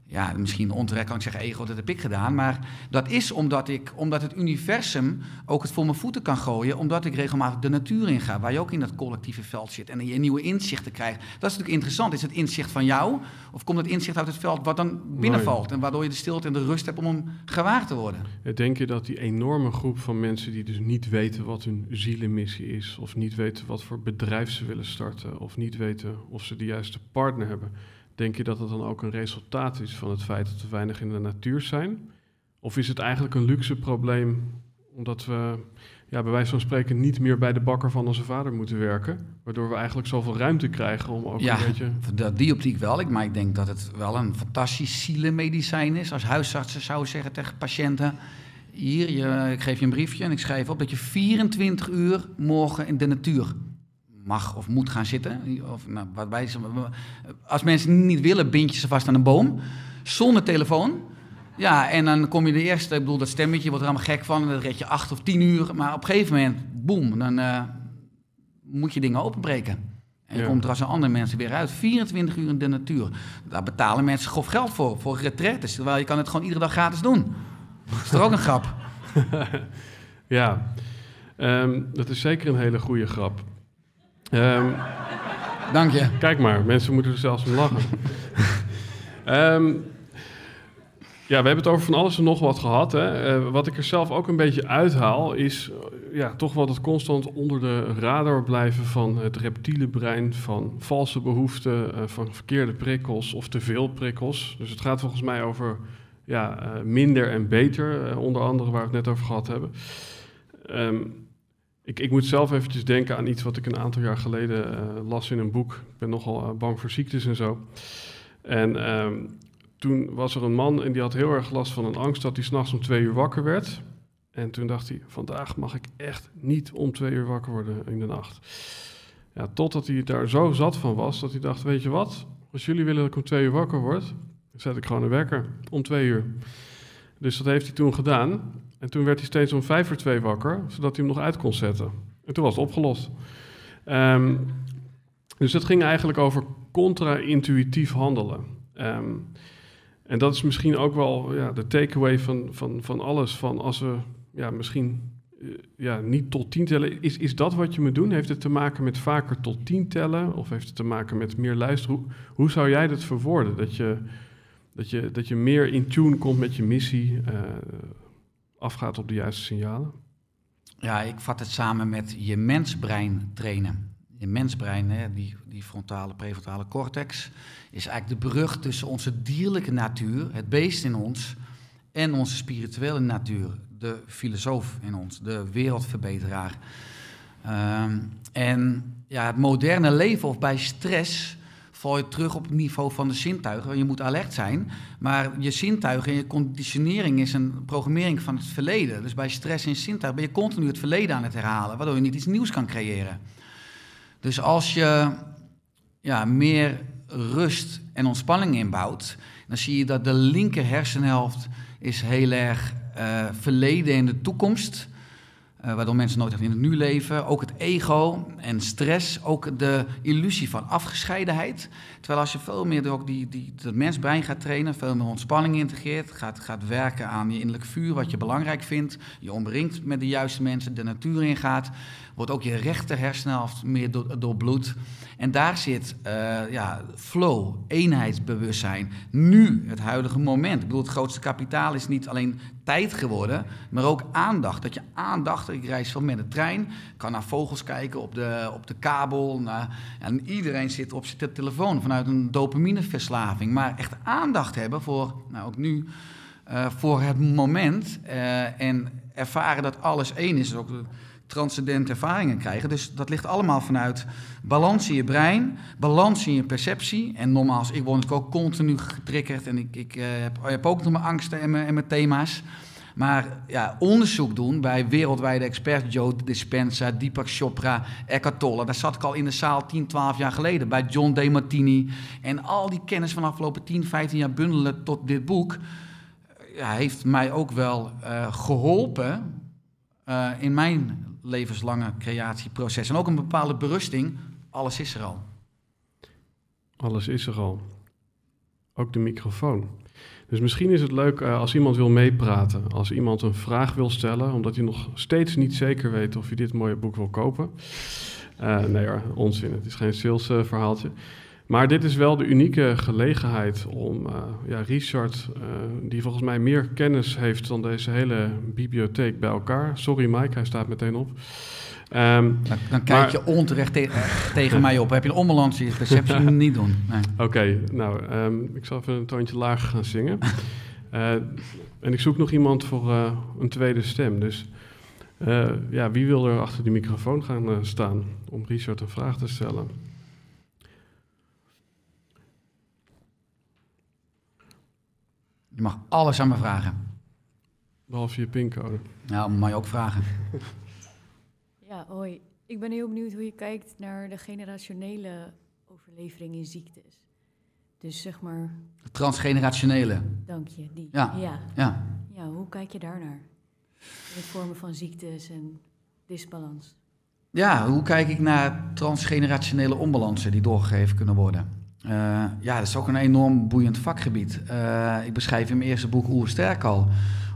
ja, misschien onterecht kan ik zeggen, ego, dat heb ik gedaan. Maar dat is omdat, ik, omdat het universum ook het voor mijn voeten kan gooien. Omdat ik regelmatig de natuur in ga, waar je ook in dat collectieve veld zit. En je nieuwe inzichten krijgt. Dat is natuurlijk interessant. Is het inzicht van jou? Of komt het inzicht uit het veld wat dan binnenvalt? En waardoor je de stilte en de rust hebt om hem gewaar te worden? Denk je dat die enorme groep van mensen die dus niet weten wat hun zielenmissie is. Of niet weten wat voor bedrijf ze willen starten. Of niet weten of ze de juiste partner hebben Denk je dat het dan ook een resultaat is van het feit dat we weinig in de natuur zijn? Of is het eigenlijk een luxe probleem omdat we ja, bij wijze van spreken niet meer bij de bakker van onze vader moeten werken? Waardoor we eigenlijk zoveel ruimte krijgen om ook ja, een beetje... dat die optiek wel. Ik, maar ik denk dat het wel een fantastisch zielenmedicijn is. Als huisartsen zouden zeggen tegen patiënten... Hier, je, ik geef je een briefje en ik schrijf op dat je 24 uur morgen in de natuur mag of moet gaan zitten. Of, nou, waarbij ze, als mensen niet willen, bind je ze vast aan een boom. Zonder telefoon. Ja, en dan kom je de eerste, ik bedoel, dat stemmetje wordt er allemaal gek van. En dan red je acht of tien uur. Maar op een gegeven moment, boem, dan uh, moet je dingen openbreken. En ja. komt er als een andere mensen weer uit. 24 uur in de natuur. Daar betalen mensen grof geld voor, voor retretes. Terwijl je kan het gewoon iedere dag gratis doen. Dat is toch ook een grap? ja, um, dat is zeker een hele goede grap. Um, Dank je. Kijk maar, mensen moeten er zelfs om lachen. um, Ja, we hebben het over van alles en nog wat gehad. Hè. Eh, wat ik er zelf ook een beetje uithaal, is uh, ja, toch wel het constant onder de radar blijven van het reptiele brein, van valse behoeften, uh, van verkeerde prikkels of te veel prikkels. Dus het gaat volgens mij over ja, minder en beter, onder andere waar we het net over gehad hebben. Um, ik, ik, moet zelf eventjes denken aan iets wat ik een aantal jaar geleden las in een boek. Ik ben nogal bang voor ziektes en zo. En um, toen was er een man en die had heel erg last van een angst dat hij s'nachts om twee uur wakker werd. En toen dacht hij, vandaag mag ik echt niet om twee uur wakker worden in de nacht. Ja, totdat hij daar zo zat van was, dat hij dacht, weet je wat, als jullie willen dat ik om twee uur wakker word, zet ik gewoon een wekker om twee uur. Dus dat heeft hij toen gedaan. En toen werd hij steeds om vijf uur twee wakker, zodat hij hem nog uit kon zetten. En toen was het opgelost. Um, dus het ging eigenlijk over contra-intuïtief handelen. Um, en dat is misschien ook wel ja, de takeaway van, van, van alles. Van als we ja, misschien uh, ja, niet tot tien tellen. Is, is dat wat je moet doen? Heeft het te maken met vaker tot tien tellen? Of heeft het te maken met meer luisteren? Hoe, hoe zou jij dat verwoorden? Dat je, dat, je, dat je meer in tune komt met je missie, uh, afgaat op de juiste signalen? Ja, ik vat het samen met je mensbrein trainen je mensbrein, hè, die, die frontale, prefrontale cortex, is eigenlijk de brug tussen onze dierlijke natuur, het beest in ons, en onze spirituele natuur, de filosoof in ons, de wereldverbeteraar. Um, en ja, het moderne leven of bij stress val je terug op het niveau van de zintuigen. Je moet alert zijn, maar je zintuigen en je conditionering is een programmering van het verleden. Dus bij stress en zintuigen ben je continu het verleden aan het herhalen, waardoor je niet iets nieuws kan creëren. Dus als je ja, meer rust en ontspanning inbouwt, dan zie je dat de linker hersenhelft is heel erg uh, verleden in de toekomst. Uh, waardoor mensen nooit echt in het nu leven. Ook het ego en stress. Ook de illusie van afgescheidenheid. Terwijl als je veel meer ook die, die, dat mensbrein gaat trainen, veel meer ontspanning integreert, gaat, gaat werken aan je innerlijk vuur, wat je belangrijk vindt, je omringt met de juiste mensen, de natuur ingaat, wordt ook je rechter hersenhelft meer door, doorbloed. En daar zit uh, ja, flow, eenheidsbewustzijn, nu, het huidige moment. Ik bedoel, het grootste kapitaal is niet alleen tijd geworden, maar ook aandacht. Dat je aandacht, ik reis veel met de trein, kan naar vogels kijken op de, op de kabel. En iedereen zit op zijn telefoon vanuit een dopamineverslaving. Maar echt aandacht hebben voor, nou ook nu, uh, voor het moment. Uh, en ervaren dat alles één is. Ook transcendente ervaringen krijgen. Dus dat ligt allemaal vanuit balans in je brein, balans in je perceptie. En nogmaals, ik word ook continu getriggerd en ik, ik uh, heb, heb, ook nog mijn angsten en mijn, en mijn thema's. Maar ja, onderzoek doen bij wereldwijde experts, Joe Dispenza, Deepak Chopra, Eckhart Tolle. Daar zat ik al in de zaal 10, 12 jaar geleden bij John DeMartini. En al die kennis van de afgelopen 10, 15 jaar bundelen tot dit boek... Ja, heeft mij ook wel uh, geholpen in mijn levenslange creatieproces. En ook een bepaalde berusting, alles is er al. Alles is er al. Ook de microfoon. Dus misschien is het leuk uh, als iemand wil meepraten, als iemand een vraag wil stellen, omdat hij nog steeds niet zeker weet of hij dit mooie boek wil kopen. Uh, nee hoor, onzin, het is geen sales verhaaltje. Maar dit is wel de unieke gelegenheid om uh, ja, Richard, die volgens mij meer kennis heeft dan deze hele bibliotheek bij elkaar. Sorry Mike, hij staat meteen op. Um, dan, dan, kijk maar, je onterecht te tegen mij op. Heb je een onbalans in je perceptie? niet doen. Nee. Oké, okay, nou, um, ik zal even een toontje lager gaan zingen. Uh, en ik zoek nog iemand voor een tweede stem. Dus ja, wie wil er achter die microfoon gaan staan om Richard een vraag te stellen? Je mag alles aan me vragen. Behalve je pincode. Ja, mag je ook vragen. Ja, hoi. Ik ben heel benieuwd hoe je kijkt naar de generationele overlevering in ziektes. Dus zeg maar. De transgenerationele. Dank je, die. Ja. ja. Ja. Ja, hoe kijk je daarnaar? De vormen van ziektes en disbalans. Ja, hoe kijk ik naar transgenerationele onbalansen die doorgegeven kunnen worden? Uh, ja, dat is ook een enorm boeiend vakgebied. Uh, ik beschrijf in mijn eerste boek Oersterk al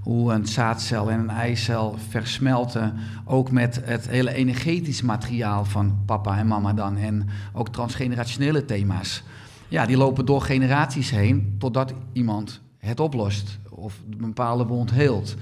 hoe een zaadcel en een eicel versmelten. Ook met het hele energetisch materiaal van papa en mama dan. En ook transgenerationele thema's. Ja, die lopen door generaties heen totdat iemand het oplost of een bepaalde wond heelt.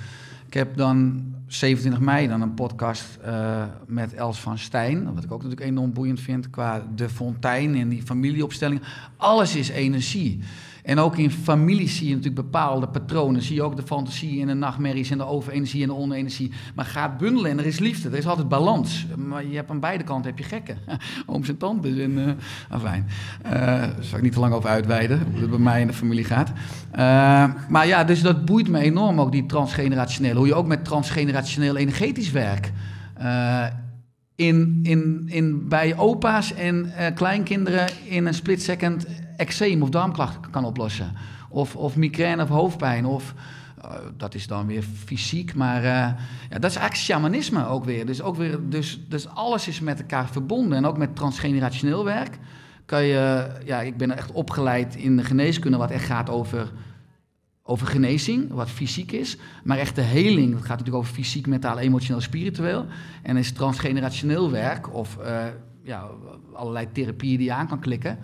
Ik heb dan 27 mei dan een podcast uh, met Els van Stijn, wat ik ook natuurlijk enorm boeiend vind qua de fontein en die familieopstelling. Alles is energie. En ook in families zie je natuurlijk bepaalde patronen. Zie je ook de fantasie en de nachtmerries en de overenergie en de onenergie. Maar gaat bundelen en er is liefde. Er is altijd balans. Maar je hebt aan beide kanten heb je gekken. Ooms en tantes en... Uh, afijn. Uh, daar zal ik niet te lang over uitweiden. Hoe het bij mij in de familie gaat. Uh, maar ja, dus dat boeit me enorm ook, die transgenerationele. Hoe je ook met transgenerationeel energetisch werk... in, in, in, bij opa's en kleinkinderen in een split second eczeem of darmklachten kan oplossen. Of, of migraine of hoofdpijn. Of, uh, dat is dan weer fysiek, maar uh, ja, dat is eigenlijk shamanisme ook weer. Dus, ook weer dus, dus alles is met elkaar verbonden. En ook met transgenerationeel werk kan je... Ja, ik ben echt opgeleid in de geneeskunde, wat echt gaat over, over genezing, wat fysiek is. Maar echt de heling, dat gaat natuurlijk over fysiek, mentaal, emotioneel, spiritueel. En is transgenerationeel werk of uh, ja, allerlei therapieën die je aan kan klikken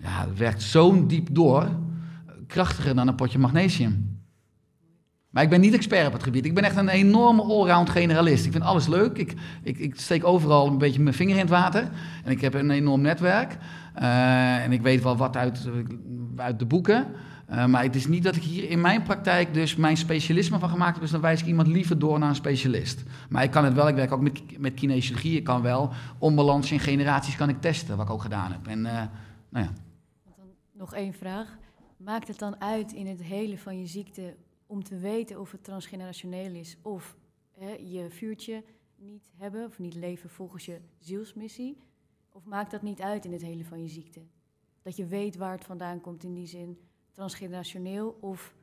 ja, het werkt zo'n diep door, krachtiger dan een potje magnesium. Maar ik ben niet expert op het gebied. Ik ben echt een enorme allround generalist. Ik vind alles leuk. Ik, ik, ik steek overal een beetje mijn vinger in het water. En ik heb een enorm netwerk. Uh, en ik weet wel wat uit, uit de boeken. Uh, maar het is niet dat ik hier in mijn praktijk dus mijn specialisme van gemaakt heb. Dus dan wijs ik iemand liever door naar een specialist. Maar ik kan het wel. Ik werk ook met, met kinesiologie. Ik kan wel onbalans in generaties kan ik testen. Wat ik ook gedaan heb. En uh, nou ja. Nog één vraag. Maakt het dan uit in het hele van je ziekte om te weten of het transgenerationeel is of hè, je vuurtje niet hebben of niet leven volgens je zielsmissie? Of maakt dat niet uit in het hele van je ziekte? Dat je weet waar het vandaan komt in die zin, transgenerationeel of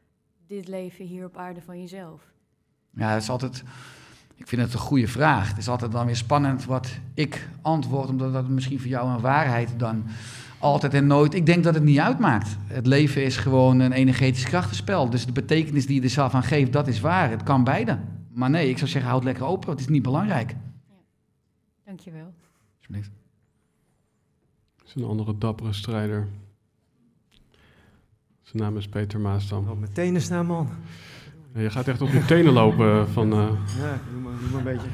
dit leven hier op aarde van jezelf? Ja, dat is altijd. Ik vind het een goede vraag. Het is altijd dan weer spannend wat ik antwoord, omdat dat misschien voor jou een waarheid dan altijd en nooit. Ik denk dat het niet uitmaakt. Het leven is gewoon een energetisch krachtenspel. Dus de betekenis die je er zelf aan geeft, dat is waar. Het kan beide. Maar nee, ik zou zeggen, houd lekker open. Het is niet belangrijk. Ja. Dankjewel. Alsjeblieft. Dat is een andere dappere strijder. Zijn naam is Peter Maasdam. Op mijn tenen staan, man. Je gaat echt op je tenen lopen van... Uh... Ja, doe maar, doe maar een beetje.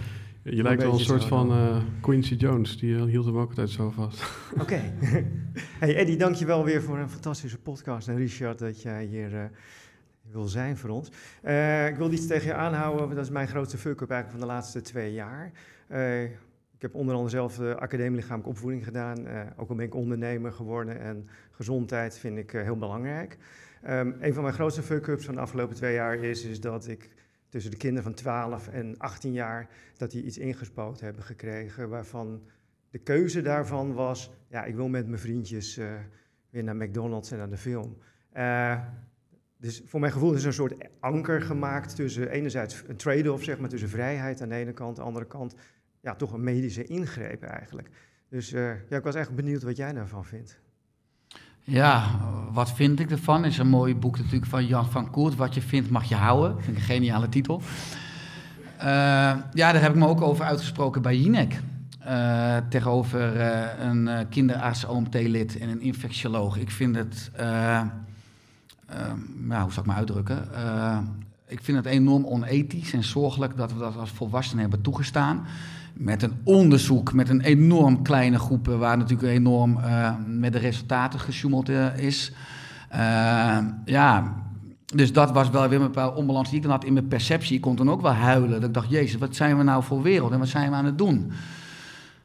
Je lijkt wel een soort van uh, Quincy Jones, die uh, hield hem ook altijd zo vast. Oké. hey Eddie, dankjewel weer voor een fantastische podcast. En Richard, dat jij hier uh, wil zijn voor ons. ik wil iets tegen je aanhouden, dat is mijn grootste fuck-up eigenlijk van de laatste twee jaar. ik heb onder andere zelf de academie lichamelijke opvoeding gedaan. ook al ben ik ondernemer geworden en gezondheid vind ik heel belangrijk. Um, een van mijn grootste fuck-ups van de afgelopen twee jaar is, is dat ik tussen de kinderen van 12 en 18 jaar, dat die iets ingespoten hebben gekregen waarvan de keuze daarvan was, ja, ik wil met mijn vriendjes uh, weer naar McDonald's en naar de film. Uh, dus voor mijn gevoel is er een soort anker gemaakt tussen enerzijds een trade-off, zeg maar, tussen vrijheid aan de ene kant, aan de andere kant, ja, toch een medische ingreep eigenlijk. Dus uh, ja, ik was echt benieuwd wat jij daarvan vindt. Ja, wat vind ik ervan? Is een mooi boek natuurlijk van Jan van Koert. Wat je vindt mag je houden. Vind ik een geniale titel. Uh, ja, daar heb ik me ook over uitgesproken bij Jinek. Uh, tegenover uh, een kinderarts, OMT-lid en een infectioloog. Ik vind het, nou, hoe zal ik me uitdrukken? Ik vind het enorm onethisch en zorgelijk dat we dat als volwassenen hebben toegestaan met een onderzoek met een enorm kleine groep, waar natuurlijk enorm uh, met de resultaten gesjoemeld uh, is. Uh, ja, dus dat was wel weer een bepaalde onbalans die ik dan had in mijn perceptie. Ik kon dan ook wel huilen. Dat ik dacht, jezus, wat zijn we nou voor wereld en wat zijn we aan het doen?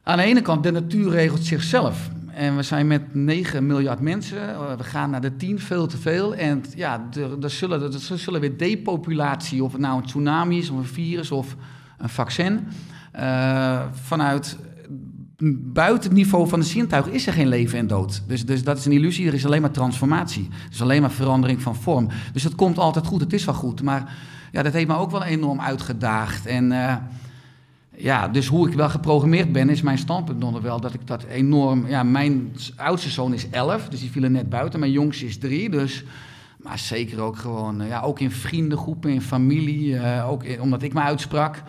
Aan de ene kant, de natuur regelt zichzelf. En we zijn met 9 miljard mensen. We gaan naar de 10, veel te veel. En ja, er, er, zullen, er zullen weer depopulatie, of het nou een tsunami is, of een virus of een vaccin. Uh, vanuit buiten het niveau van de zintuig is er geen leven en dood. Dus, dus dat is een illusie, er is alleen maar transformatie. is alleen maar verandering van vorm. Dus het komt altijd goed, het is wel goed. Maar ja, dat heeft me ook wel enorm uitgedaagd. En uh, ja, dus hoe ik wel geprogrammeerd ben, is mijn standpunt nog wel dat ik dat enorm... Ja, mijn oudste zoon is 11, dus die viel er net buiten. Mijn jongste is 3, dus... Maar zeker ook gewoon, ja, ook in vriendengroepen, in familie, uh, ook omdat ik me uitsprak...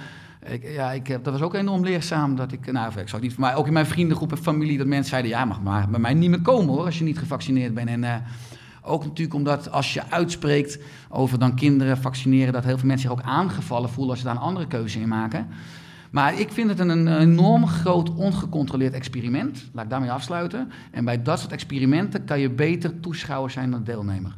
Ik, ja, ik dat was ook enorm leerzaam. Dat ik, nou, ik zou niet mij, ook in mijn vriendengroep en familie, dat mensen zeiden: Ja, mag maar bij mij niet meer komen hoor, als je niet gevaccineerd bent. En uh, Ook natuurlijk omdat als je uitspreekt over dan kinderen vaccineren, dat heel veel mensen zich ook aangevallen voelen als ze daar een andere keuze in maken. Maar ik vind het een, enorm groot ongecontroleerd experiment. Laat ik daarmee afsluiten. En bij dat soort experimenten kan je beter toeschouwer zijn dan deelnemer.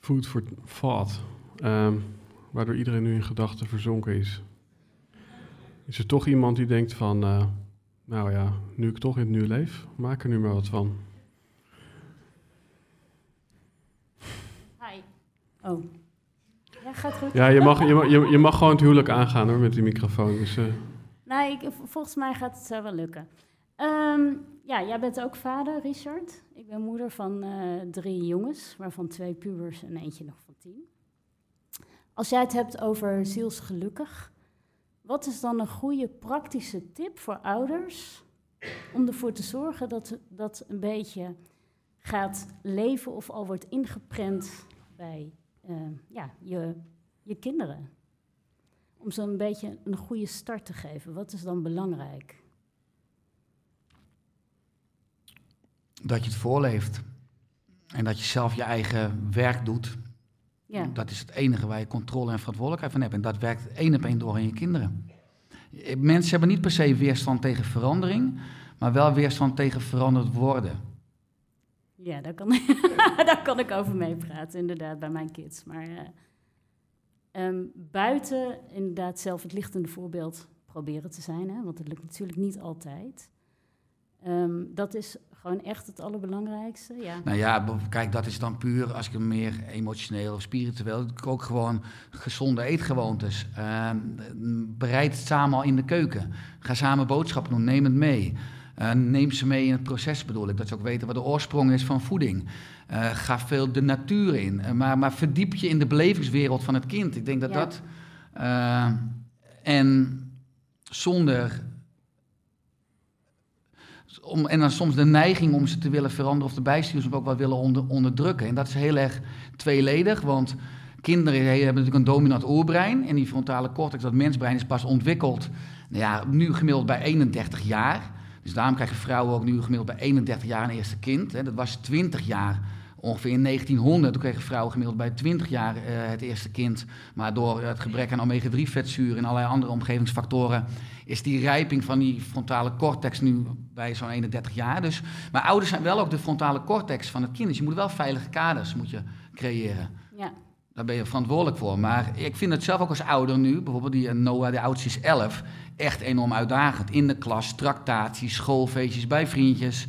Food for thought. Ehm, waardoor iedereen nu in gedachten verzonken is. Is er toch iemand die denkt van, uh, nou ja, nu ik toch in het nu leef, maak er nu maar wat van. Hi. Oh. Ja, gaat goed. Ja, je mag, je, mag, je, je mag gewoon het huwelijk aangaan hoor, met die microfoon. Dus, uh... Nee, ik, volgens mij gaat het wel lukken. Um, ja, jij bent ook vader, Richard. Ik ben moeder van uh, drie jongens, waarvan twee pubers en eentje nog van tien. Als jij het hebt over zielsgelukkig, wat is dan een goede praktische tip voor ouders om ervoor te zorgen dat dat een beetje gaat leven of al wordt ingeprent bij ja, je, je kinderen? Om ze een beetje een goede start te geven. Wat is dan belangrijk? Dat je het voorleeft. En dat je zelf je eigen werk doet. Ja. Dat is het enige waar je controle en verantwoordelijkheid van hebt. En dat werkt één op één door in je kinderen. Mensen hebben niet per se weerstand tegen verandering, maar wel weerstand tegen veranderd worden. Ja, daar kan, daar kan ik over meepraten, inderdaad, bij mijn kids. Maar uh, buiten inderdaad zelf het lichtende voorbeeld proberen te zijn, hè, want het lukt natuurlijk niet altijd. Um, dat is gewoon echt het allerbelangrijkste. Ja. Nou ja, kijk, dat is dan puur als ik meer emotioneel of spiritueel. Ook gewoon gezonde eetgewoontes. Uh, bereid het samen al in de keuken. Ga samen boodschappen doen, neem het mee. Uh, neem ze mee in het proces bedoel ik, dat ze ook weten wat de oorsprong is van voeding. Uh, ga veel de natuur in, uh, maar, maar verdiep je in de belevingswereld van het kind. Ik denk dat ja. dat. en zonder om, en dan soms de neiging om ze te willen veranderen of te bijsturen, of ook wel willen onder, onderdrukken. En dat is heel erg tweeledig, want kinderen hebben natuurlijk een dominant oerbrein. En die frontale cortex, dat mensbrein, is pas ontwikkeld, nou ja, nu gemiddeld bij 31 jaar. Dus daarom krijgen vrouwen ook nu gemiddeld bij 31 jaar een eerste kind. Hè. Dat was 20 jaar ongeveer in 1900. Toen kregen vrouwen gemiddeld bij 20 jaar uh, het eerste kind. Maar door het gebrek aan omega-3-vetzuren en allerlei andere omgevingsfactoren is die rijping van die frontale cortex nu bij zo'n 31 jaar. Dus, maar ouders zijn wel ook de frontale cortex van het kind. Dus je moet wel veilige kaders moet je creëren. Daar ben je verantwoordelijk voor. Maar ik vind het zelf ook als ouder nu, bijvoorbeeld die Noah, de oudste is 11, echt enorm uitdagend. In de klas, tractaties, schoolfeestjes, bij vriendjes.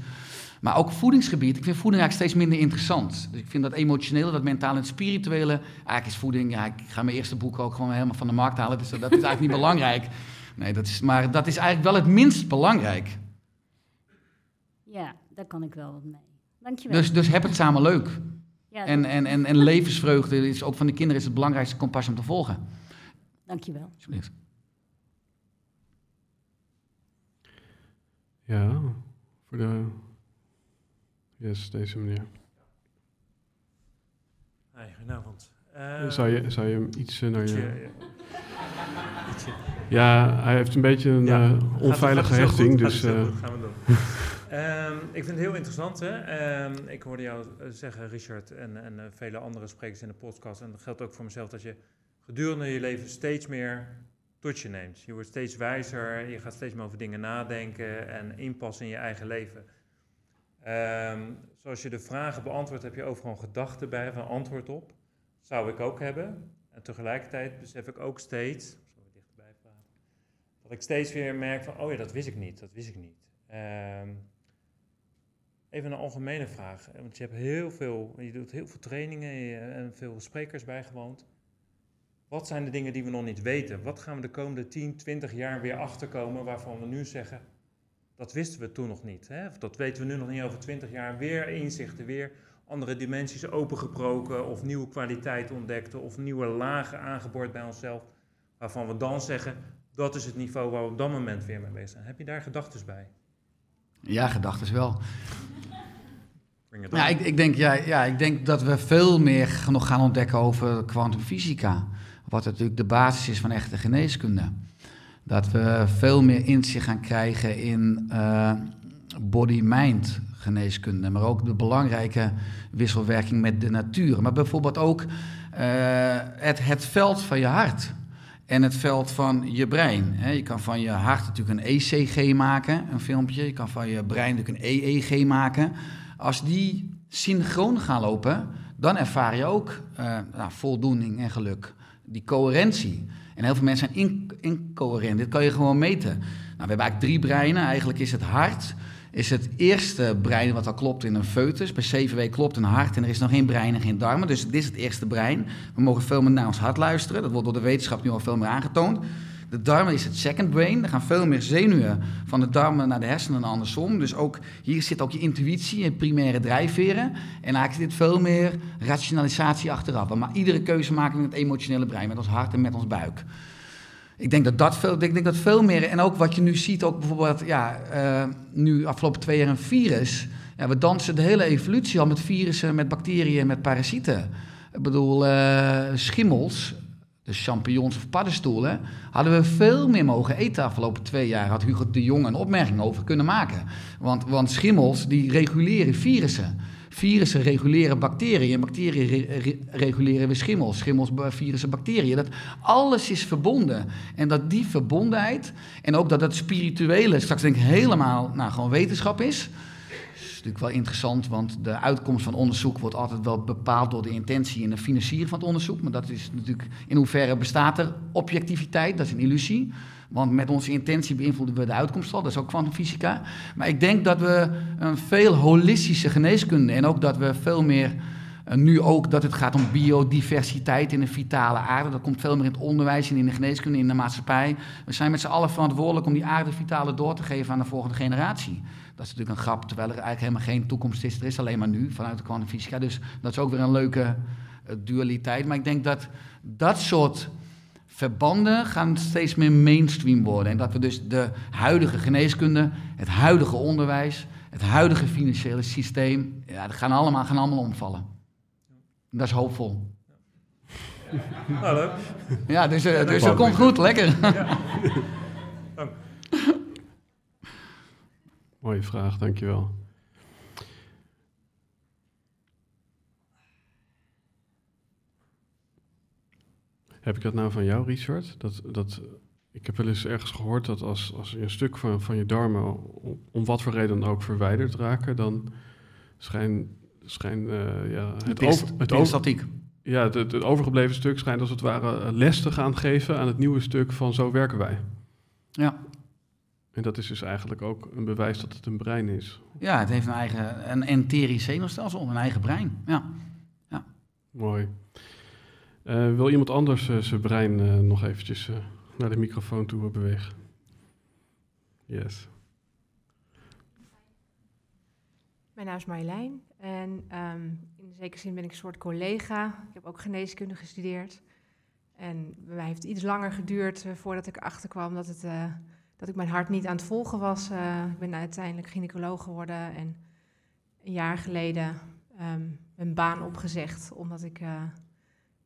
Maar ook voedingsgebied. Ik vind voeding eigenlijk steeds minder interessant. Dus ik vind dat emotionele, dat mentale en spirituele. Eigenlijk is voeding, ja, ik ga mijn eerste boek ook gewoon helemaal van de markt halen. Dus dat is eigenlijk niet belangrijk. Nee, dat is, maar dat is eigenlijk wel het minst belangrijk. Ja, daar kan ik wel wat mee. Dankjewel. Dus, dus heb het samen leuk. Ja, en, en, en, en levensvreugde is ook van de kinderen is het belangrijkste kompas om te volgen. Dankjewel. Alsjeblieft. Ja, voor de... Yes, deze meneer. Hi, goedenavond. Uh, zou, je, zou je iets uh, naar je... Ja, hij heeft een beetje een ja, uh, onveilige hechting. Dus, uh... gaan we doen. um, ik vind het heel interessant. Hè? Um, ik hoorde jou zeggen, Richard, en, en uh, vele andere sprekers in de podcast. En dat geldt ook voor mezelf, dat je gedurende je leven steeds meer tot je neemt. Je wordt steeds wijzer, je gaat steeds meer over dingen nadenken en inpassen in je eigen leven. Um, zoals je de vragen beantwoordt, heb je overal gedachten bij, een antwoord op. Zou ik ook hebben. En tegelijkertijd besef ik ook steeds, dat ik steeds weer merk van, oh ja, dat wist ik niet, dat wist ik niet. Um, even een algemene vraag, want je hebt heel veel, je doet heel veel trainingen en veel sprekers bijgewoond. Wat zijn de dingen die we nog niet weten? Wat gaan we de komende 10, 20 jaar weer achterkomen waarvan we nu zeggen, dat wisten we toen nog niet. Hè? Of dat weten we nu nog niet over 20 jaar. Weer inzichten, weer andere dimensies opengebroken of nieuwe kwaliteit ontdekte of nieuwe lagen aangeboord bij onszelf. Waarvan we dan zeggen, dat is het niveau waar we op dat moment weer mee bezig zijn. Heb je daar gedachten bij? Ja, gedachten wel. Ja, ik, ik, denk, ja, ja, ik denk dat we veel meer nog gaan ontdekken over kwantumfysica. Wat natuurlijk de basis is van echte geneeskunde. Dat we veel meer inzicht gaan krijgen in uh, body-mind geneeskunde, maar ook de belangrijke wisselwerking met de natuur. Maar bijvoorbeeld ook uh, het, het veld van je hart en het veld van je brein. Je kan van je hart natuurlijk een ECG maken, een filmpje. Je kan van je brein natuurlijk een EEG maken. Als die synchroon gaan lopen, dan ervaar je ook uh, nou, voldoening en geluk. Die coherentie. En heel veel mensen zijn incoherent. Dit kan je gewoon meten. Nou, we hebben eigenlijk drie breinen. Eigenlijk is het hart is het eerste brein wat al klopt in een foetus. Bij 7 weken klopt een hart en er is nog geen brein en geen darmen. Dus dit is het eerste brein. We mogen veel meer naar ons hart luisteren. Dat wordt door de wetenschap nu al veel meer aangetoond. De darmen is het second brain. Er gaan veel meer zenuwen van de darmen naar de hersenen en andersom. Dus ook hier zit ook je intuïtie en primaire drijfveren. En eigenlijk zit veel meer rationalisatie achteraf. Maar iedere keuze maken we met het emotionele brein, met ons hart en met ons buik. Ik denk dat dat veel, ik denk dat veel meer, en ook wat je nu ziet, ook bijvoorbeeld, ja, uh, nu afgelopen twee jaar een virus. Ja, we dansen de hele evolutie al met virussen, met bacteriën met parasieten. Ik bedoel, uh, schimmels, champignons of paddenstoelen, hadden we veel meer mogen eten afgelopen twee jaar. Had Hugo de Jong een opmerking over kunnen maken. Want, want schimmels, die reguleren virussen. Virussen reguleren bacteriën bacteriën reguleren weer schimmels. Schimmels, virussen, bacteriën. Dat alles is verbonden. En dat die verbondenheid en ook dat het spirituele straks denk helemaal nou, gewoon wetenschap is natuurlijk wel interessant, want de uitkomst van onderzoek wordt altijd wel bepaald door de intentie en de financiering van het onderzoek. Maar dat is natuurlijk in hoeverre bestaat er objectiviteit, dat is een illusie. Want met onze intentie beïnvloeden we de uitkomst al, dat is ook kwantumfysica. Maar ik denk dat we een veel holistische geneeskunde en ook dat we veel meer nu ook dat het gaat om biodiversiteit in de vitale aarde. Dat komt veel meer in het onderwijs en in de geneeskunde, in de maatschappij. We zijn met z'n allen verantwoordelijk om die aarde vitale door te geven aan de volgende generatie. Dat is natuurlijk een grap, terwijl er eigenlijk helemaal geen toekomst is. Er is alleen maar nu vanuit de kwantumfysica. Dus dat is ook weer een leuke uh, dualiteit. Maar ik denk dat dat soort verbanden gaan steeds meer mainstream worden. En dat we dus de huidige geneeskunde, het huidige onderwijs, het huidige financiële systeem, ja, dat gaan allemaal, gaan allemaal omvallen. Dat is hoopvol. Nou, leuk. Ja, dus, uh, dus dat komt goed, lekker. Ja. Dank. Mooie vraag, dankjewel. Heb ik dat nou van jou, Richard? Dat, dat, ik heb wel eens ergens gehoord dat als, als een stuk van, van je darmen om, om wat voor reden dan ook verwijderd raken, dan schijnt schijn, uh, ja, het, over, het, over, ja, het, het, overgebleven stuk schijnt als het ware les te gaan geven aan het nieuwe stuk van zo werken wij. Ja. En dat is dus eigenlijk ook een bewijs dat het een brein is. Ja, het heeft een eigen, een enterisch zenuwstelsel, een eigen brein. Ja. ja. Mooi. Uh, wil iemand anders uh, zijn brein uh, nog eventjes naar de microfoon toe bewegen? Yes. Mijn naam is Marjolein en um, in zekere zin ben ik een soort collega. Ik heb ook geneeskunde gestudeerd. En bij mij heeft het iets langer geduurd voordat ik erachter kwam dat het dat ik mijn hart niet aan het volgen was. Uh, ik ben uiteindelijk gynaecoloog geworden en een jaar geleden um, een baan opgezegd, omdat ik uh,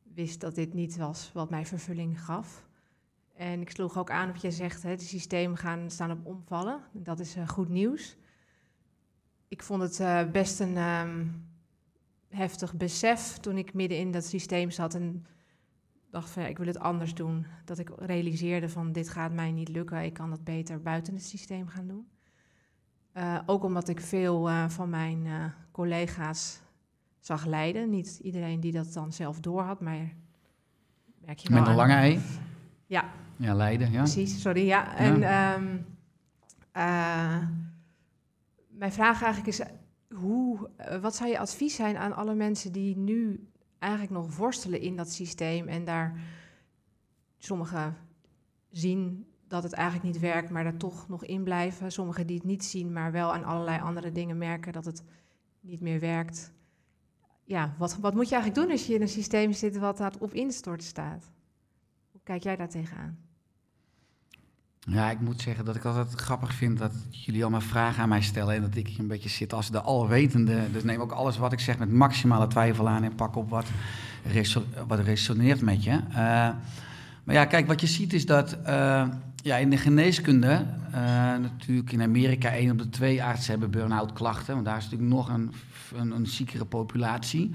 wist dat dit niet was wat mij vervulling gaf. En ik sloeg ook aan wat jij zegt, hè, de systemen gaan, staan op omvallen. Dat is uh, goed nieuws. Ik vond het best een um, heftig besef toen ik midden in dat systeem zat en dacht van ja, ik wil het anders doen. Dat ik realiseerde van dit gaat mij niet lukken, ik kan dat beter buiten het systeem gaan doen. Uh, ook omdat ik veel uh, van mijn uh, collega's zag lijden. Niet iedereen die dat dan zelf doorhad, maar merk je wel Met een lange ei? Ja. Ja, lijden, ja. Precies, sorry, ja. En um, mijn vraag eigenlijk is, hoe, wat zou je advies zijn aan alle mensen die nu eigenlijk nog worstelen in dat systeem en daar sommigen zien dat het eigenlijk niet werkt, maar daar toch nog in blijven. Sommigen die het niet zien, maar wel aan allerlei andere dingen merken dat het niet meer werkt. Ja, wat, wat moet je eigenlijk doen als je in een systeem zit wat op instort staat? Hoe kijk jij daar tegenaan? Ja, ik moet zeggen dat ik altijd grappig vind dat jullie allemaal vragen aan mij stellen en dat ik een beetje zit als de alwetende. Dus neem ook alles wat ik zeg met maximale twijfel aan en pak op wat, wat resoneert met je. Uh, Maar ja, kijk, wat je ziet is dat uh, ja, in de geneeskunde, uh, natuurlijk in Amerika, één op de twee artsen hebben burn-out klachten. Want daar is natuurlijk nog een, een, een ziekere populatie.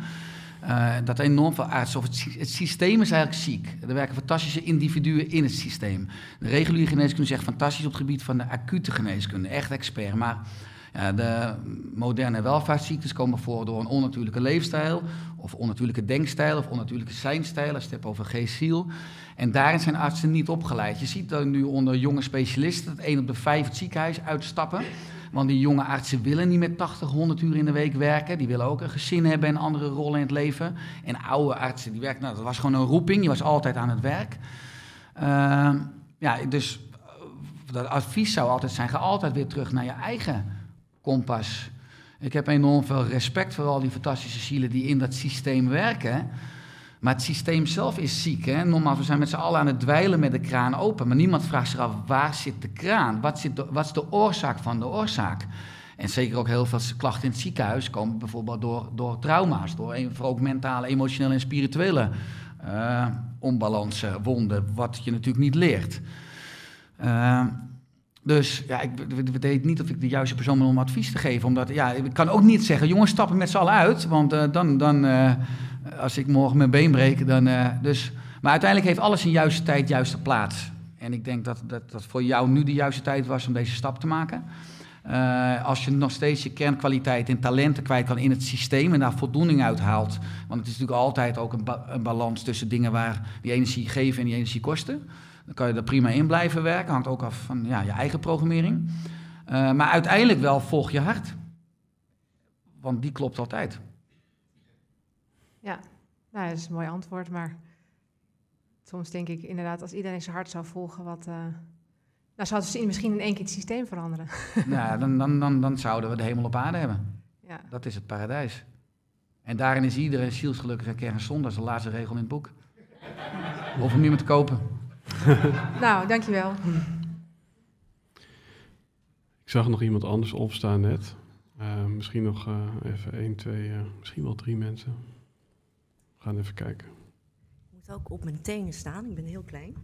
Uh, dat enorm veel artsen, of het, het, systeem is eigenlijk ziek. Er werken fantastische individuen in het systeem. De reguliere geneeskunde zegt fantastisch op het gebied van de acute geneeskunde, echt expert. Maar ja, de moderne welvaartsziektes komen voor door een onnatuurlijke leefstijl, of onnatuurlijke denkstijl, of onnatuurlijke zijnstijl, als het over geest-ziel. En daarin zijn artsen niet opgeleid. Je ziet dat nu onder jonge specialisten dat één op de vijf het ziekenhuis uitstappen. Want die jonge artsen willen niet met 80, 100 uur in de week werken. Die willen ook een gezin hebben en andere rollen in het leven. En oude artsen, die werken, nou, dat was gewoon een roeping. Je was altijd aan het werk. Uh, ja, dus dat advies zou altijd zijn, ga altijd weer terug naar je eigen kompas. Ik heb enorm veel respect voor al die fantastische zielen die in dat systeem werken. Maar het systeem zelf is ziek. Hè? Normaal, we zijn met z'n allen aan het dweilen met de kraan open. Maar niemand vraagt zich af, waar zit de kraan? Wat, zit wat is de oorzaak van de oorzaak? En zeker ook heel veel klachten in het ziekenhuis komen bijvoorbeeld door, door trauma's. Door vooral ook mentale, emotionele en spirituele uh, onbalansen, wonden. Wat je natuurlijk niet leert. Uh, dus ja, ik weet niet of ik de juiste persoon ben om advies te geven. Omdat, ja, ik kan ook niet zeggen, jongens, stappen met z'n allen uit. Want dan, dan als ik morgen mijn been breek, dan... Uh, dus, maar uiteindelijk heeft alles in juiste tijd, juiste plaats. En ik denk dat, dat dat voor jou nu de juiste tijd was om deze stap te maken. als je nog steeds je kernkwaliteit en talenten kwijt kan in het systeem en daar voldoening uit haalt. Want het is natuurlijk altijd ook een, een balans tussen dingen waar die energie geven en die energie kosten. Dan kan je er prima in blijven werken. Hangt ook af van ja, je eigen programmering. Uh, maar uiteindelijk wel volg je hart. Want die klopt altijd. Ja, nou, dat is een mooi antwoord. Maar soms denk ik inderdaad, als iedereen zijn hart zou volgen, wat. Uh, nou, zouden ze misschien in één keer het systeem veranderen. nou, dan, dan, dan, dan zouden we de hemel op aarde hebben. Ja. Dat is het paradijs. En daarin is iedereen zielsgelukkig en kerngezond. Dat is de laatste regel in het boek. Of hem niet meer te kopen. nou, dankjewel. Ik zag nog iemand anders opstaan net. Uh, misschien nog uh, even één, twee, uh, misschien wel drie mensen. We gaan even kijken. Ik moet ook op mijn tenen staan, ik ben heel klein.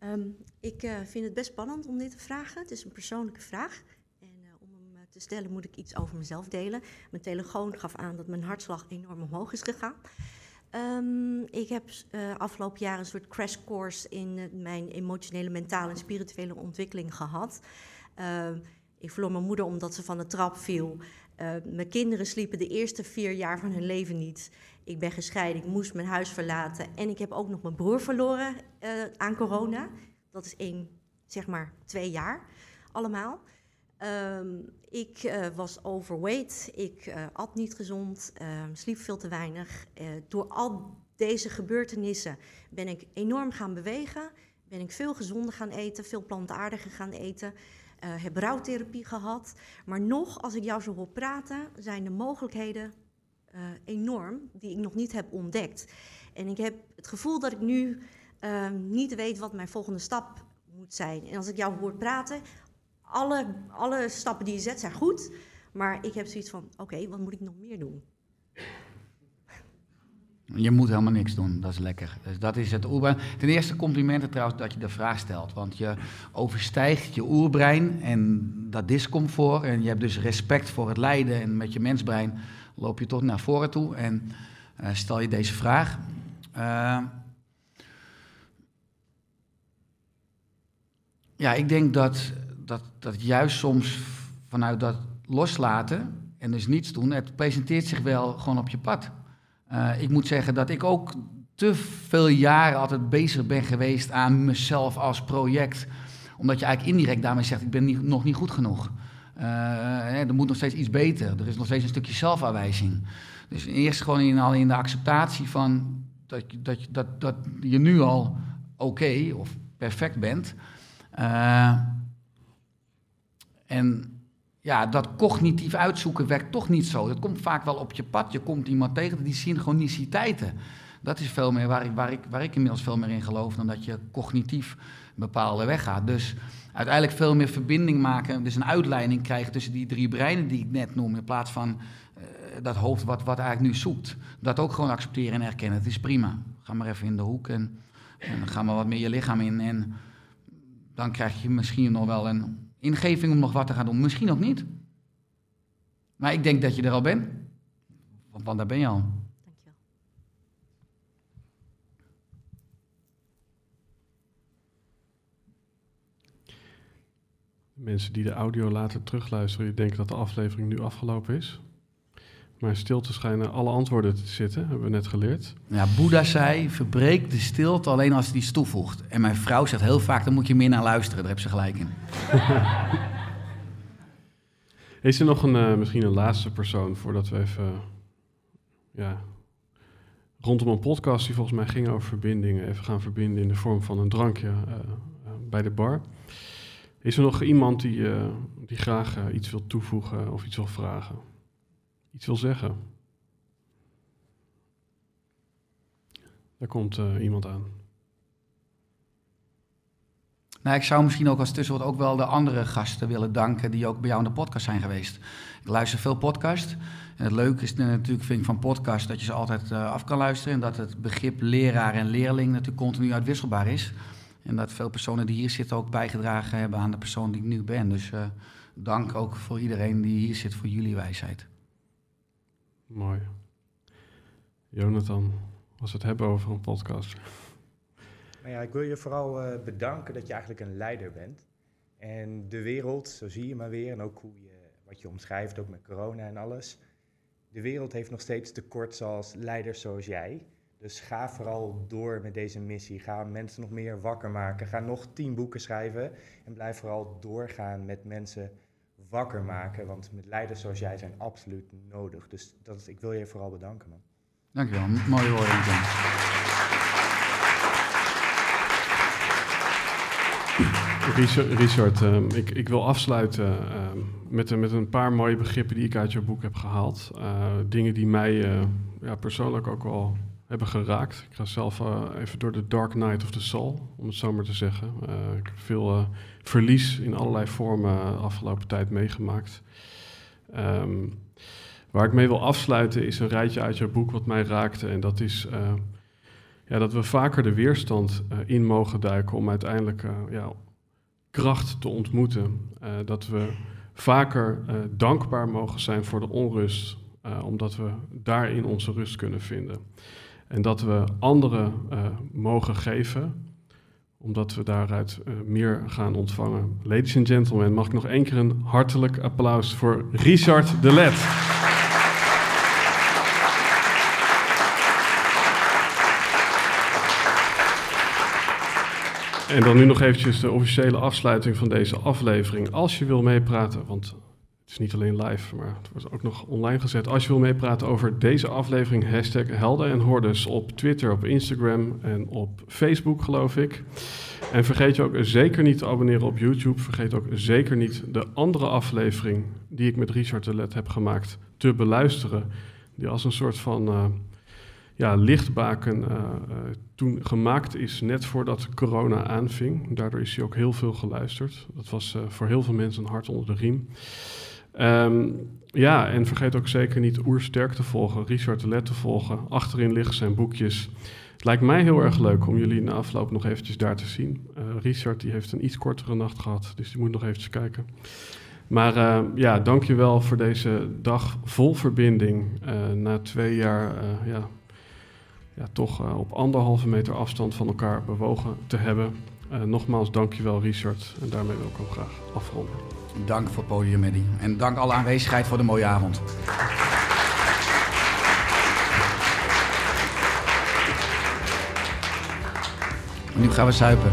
um, ik vind het best spannend om dit te vragen. Het is een persoonlijke vraag. En om hem te stellen moet ik iets over mezelf delen. Mijn telefoon gaf aan dat mijn hartslag enorm omhoog is gegaan. Um, ik heb afgelopen jaar een soort crash course in mijn emotionele, mentale en spirituele ontwikkeling gehad. Uh, ik verloor mijn moeder omdat ze van de trap viel. mijn kinderen sliepen de eerste vier jaar van hun leven niet. Ik ben gescheiden, ik moest mijn huis verlaten. En ik heb ook nog mijn broer verloren aan corona. Dat is één, zeg maar, twee jaar allemaal. Um, ik uh, was overweight, ik uh, at niet gezond, uh, sliep veel te weinig. door al deze gebeurtenissen ben ik enorm gaan bewegen, ben ik veel gezonder gaan eten, veel plantaardiger gaan eten. heb rouwtherapie gehad. Maar nog, als ik jou zo hoor praten, zijn de mogelijkheden enorm die ik nog niet heb ontdekt. En ik heb het gevoel dat ik nu ehm, niet weet wat mijn volgende stap moet zijn. En als ik jou hoor praten, alle, alle stappen die je zet zijn goed. Maar ik heb zoiets van, oké, wat moet ik nog meer doen? Je moet helemaal niks doen, dat is lekker. Dus dat is het oerbrein. Ten eerste complimenten trouwens dat je de vraag stelt. Want je overstijgt je oerbrein en dat discomfort. En je hebt dus respect voor het lijden. En met je mensbrein loop je toch naar voren toe en uh, stel je deze vraag. Uh, ja, ik denk dat dat, dat juist soms vanuit dat loslaten en dus niets doen, het presenteert zich wel gewoon op je pad. Uh, ik moet zeggen dat ik ook te veel jaren altijd bezig ben geweest aan mezelf als project. Omdat je eigenlijk indirect daarmee zegt, ik ben niet, nog niet goed genoeg. Uh, er moet nog steeds iets beter. Er is nog steeds een stukje zelfaanwijzing. Dus eerst gewoon in, al in de acceptatie van dat, dat, dat, dat je nu al oké of perfect bent. Uh, en ja, dat cognitief uitzoeken werkt toch niet zo. Dat komt vaak wel op je pad. Je komt iemand tegen die synchroniciteiten. Dat is veel meer waar ik, waar, ik, waar ik inmiddels veel meer in geloof dan dat je cognitief bepaalde weg gaat. Dus uiteindelijk veel meer verbinding maken, dus een uitleiding krijgen tussen die drie breinen die ik net noem, in plaats van uh, dat hoofd wat, wat eigenlijk nu zoekt. Dat ook gewoon accepteren en erkennen. Het is prima. Ga maar even in de hoek en En gaan we wat meer je lichaam in. En dan krijg je misschien nog wel een ingeving om nog wat te gaan doen. Misschien ook niet. Maar ik denk dat je er al bent. Want, want daar ben je al. Mensen die de audio later terugluisteren, die denken dat de aflevering nu afgelopen is. Maar stilte schijnen alle antwoorden te zitten, hebben we net geleerd. Ja, Boeddha zei, verbreek de stilte alleen als iets toevoegt. En mijn vrouw zegt heel vaak, dan moet je meer naar luisteren. Daar heb ze gelijk in. Is er nog een, eh, misschien een laatste persoon voordat we even, ja, rondom een podcast die volgens mij ging over verbindingen, even gaan verbinden in de vorm van een drankje eh, eh, bij de bar. Is er nog iemand die, eh, die graag eh, iets wil toevoegen of iets wil vragen? Iets wil zeggen? Daar komt eh, iemand aan. Nou, ik zou misschien ook als tussenwoord ook wel de andere gasten willen danken die ook bij jou in de podcast zijn geweest. Ik luister veel podcast. En het leuke is natuurlijk, vind ik, van podcast dat je ze altijd af kan luisteren. En dat het begrip leraar en leerling natuurlijk continu uitwisselbaar is. En dat veel personen die hier zitten ook bijgedragen hebben aan de persoon die ik nu ben. Dus eh, dank ook voor iedereen die hier zit voor jullie wijsheid. Mooi. Jonathan, als we het hebben over een podcast. Nou ja, ik wil je vooral eh, bedanken dat je eigenlijk een leider bent. En de wereld, zo zie je maar weer, en ook hoe je, wat je omschrijft, ook met corona en alles. De wereld heeft nog steeds tekort zoals leiders zoals jij. Dus ga vooral door met deze missie. Ga mensen nog meer wakker maken. Ga nog tien boeken schrijven. En blijf vooral doorgaan met mensen wakker maken. Want met leiders zoals jij zijn absoluut nodig. Dus dat is, ik wil je vooral bedanken, man. Dankjewel, mooie woorden. Richard, Richard ehm, ik, ik wil afsluiten ehm, met, een- met een paar mooie begrippen die ik uit jouw boek heb gehaald. Eh, dingen die mij eh, ja, persoonlijk ook wel hebben geraakt. Ik ga zelf eh, even door de Dark Night of the Soul, om het zo maar te zeggen. Eh, ik heb veel eh, verlies in allerlei vormen de afgelopen tijd meegemaakt. Ehm, waar ik mee wil afsluiten is een rijtje uit jouw boek wat mij raakte. En dat is ja, dat we vaker de weerstand in mogen duiken om uiteindelijk ja, kracht te ontmoeten. Dat we vaker dankbaar mogen zijn voor de onrust, omdat we daarin onze rust kunnen vinden. En dat we anderen eh, mogen geven, omdat we daaruit eh, meer gaan ontvangen. Ladies and gentlemen, mag ik nog één keer een hartelijk applaus voor Richard de Let. En dan nu nog eventjes de officiële afsluiting van deze aflevering. Als je wil meepraten, want is niet alleen live, maar het wordt ook nog online gezet. Als je wil meepraten over deze aflevering, hashtag Helden en Hordes op Twitter, op Instagram en op Facebook, geloof ik. En vergeet je ook zeker niet te abonneren op YouTube. Vergeet ook zeker niet de andere aflevering die ik met Richard de Let heb gemaakt te beluisteren. Die als een soort van eh, ja, lichtbaken eh, eh, toen gemaakt is, net voordat corona aanving. Daardoor is hij ook heel veel geluisterd. Dat was voor heel veel mensen een hart onder de riem. Ehm, ja, en vergeet ook zeker niet Oersterk te volgen, Richard de Let te volgen. Achterin liggen zijn boekjes. Het lijkt mij heel erg leuk om jullie na afloop nog eventjes daar te zien. Eh, Richard die heeft een iets kortere nacht gehad, dus die moet nog eventjes kijken. Maar eh, ja, dankjewel voor deze dag vol verbinding. eh, na twee jaar ja, ja, toch op anderhalve meter afstand van elkaar bewogen te hebben. Nogmaals, dankjewel Richard. En daarmee wil ik hem graag afronden. Dank voor het podium, Eddie. En dank alle aanwezigheid voor de mooie avond. Nu gaan we zuipen.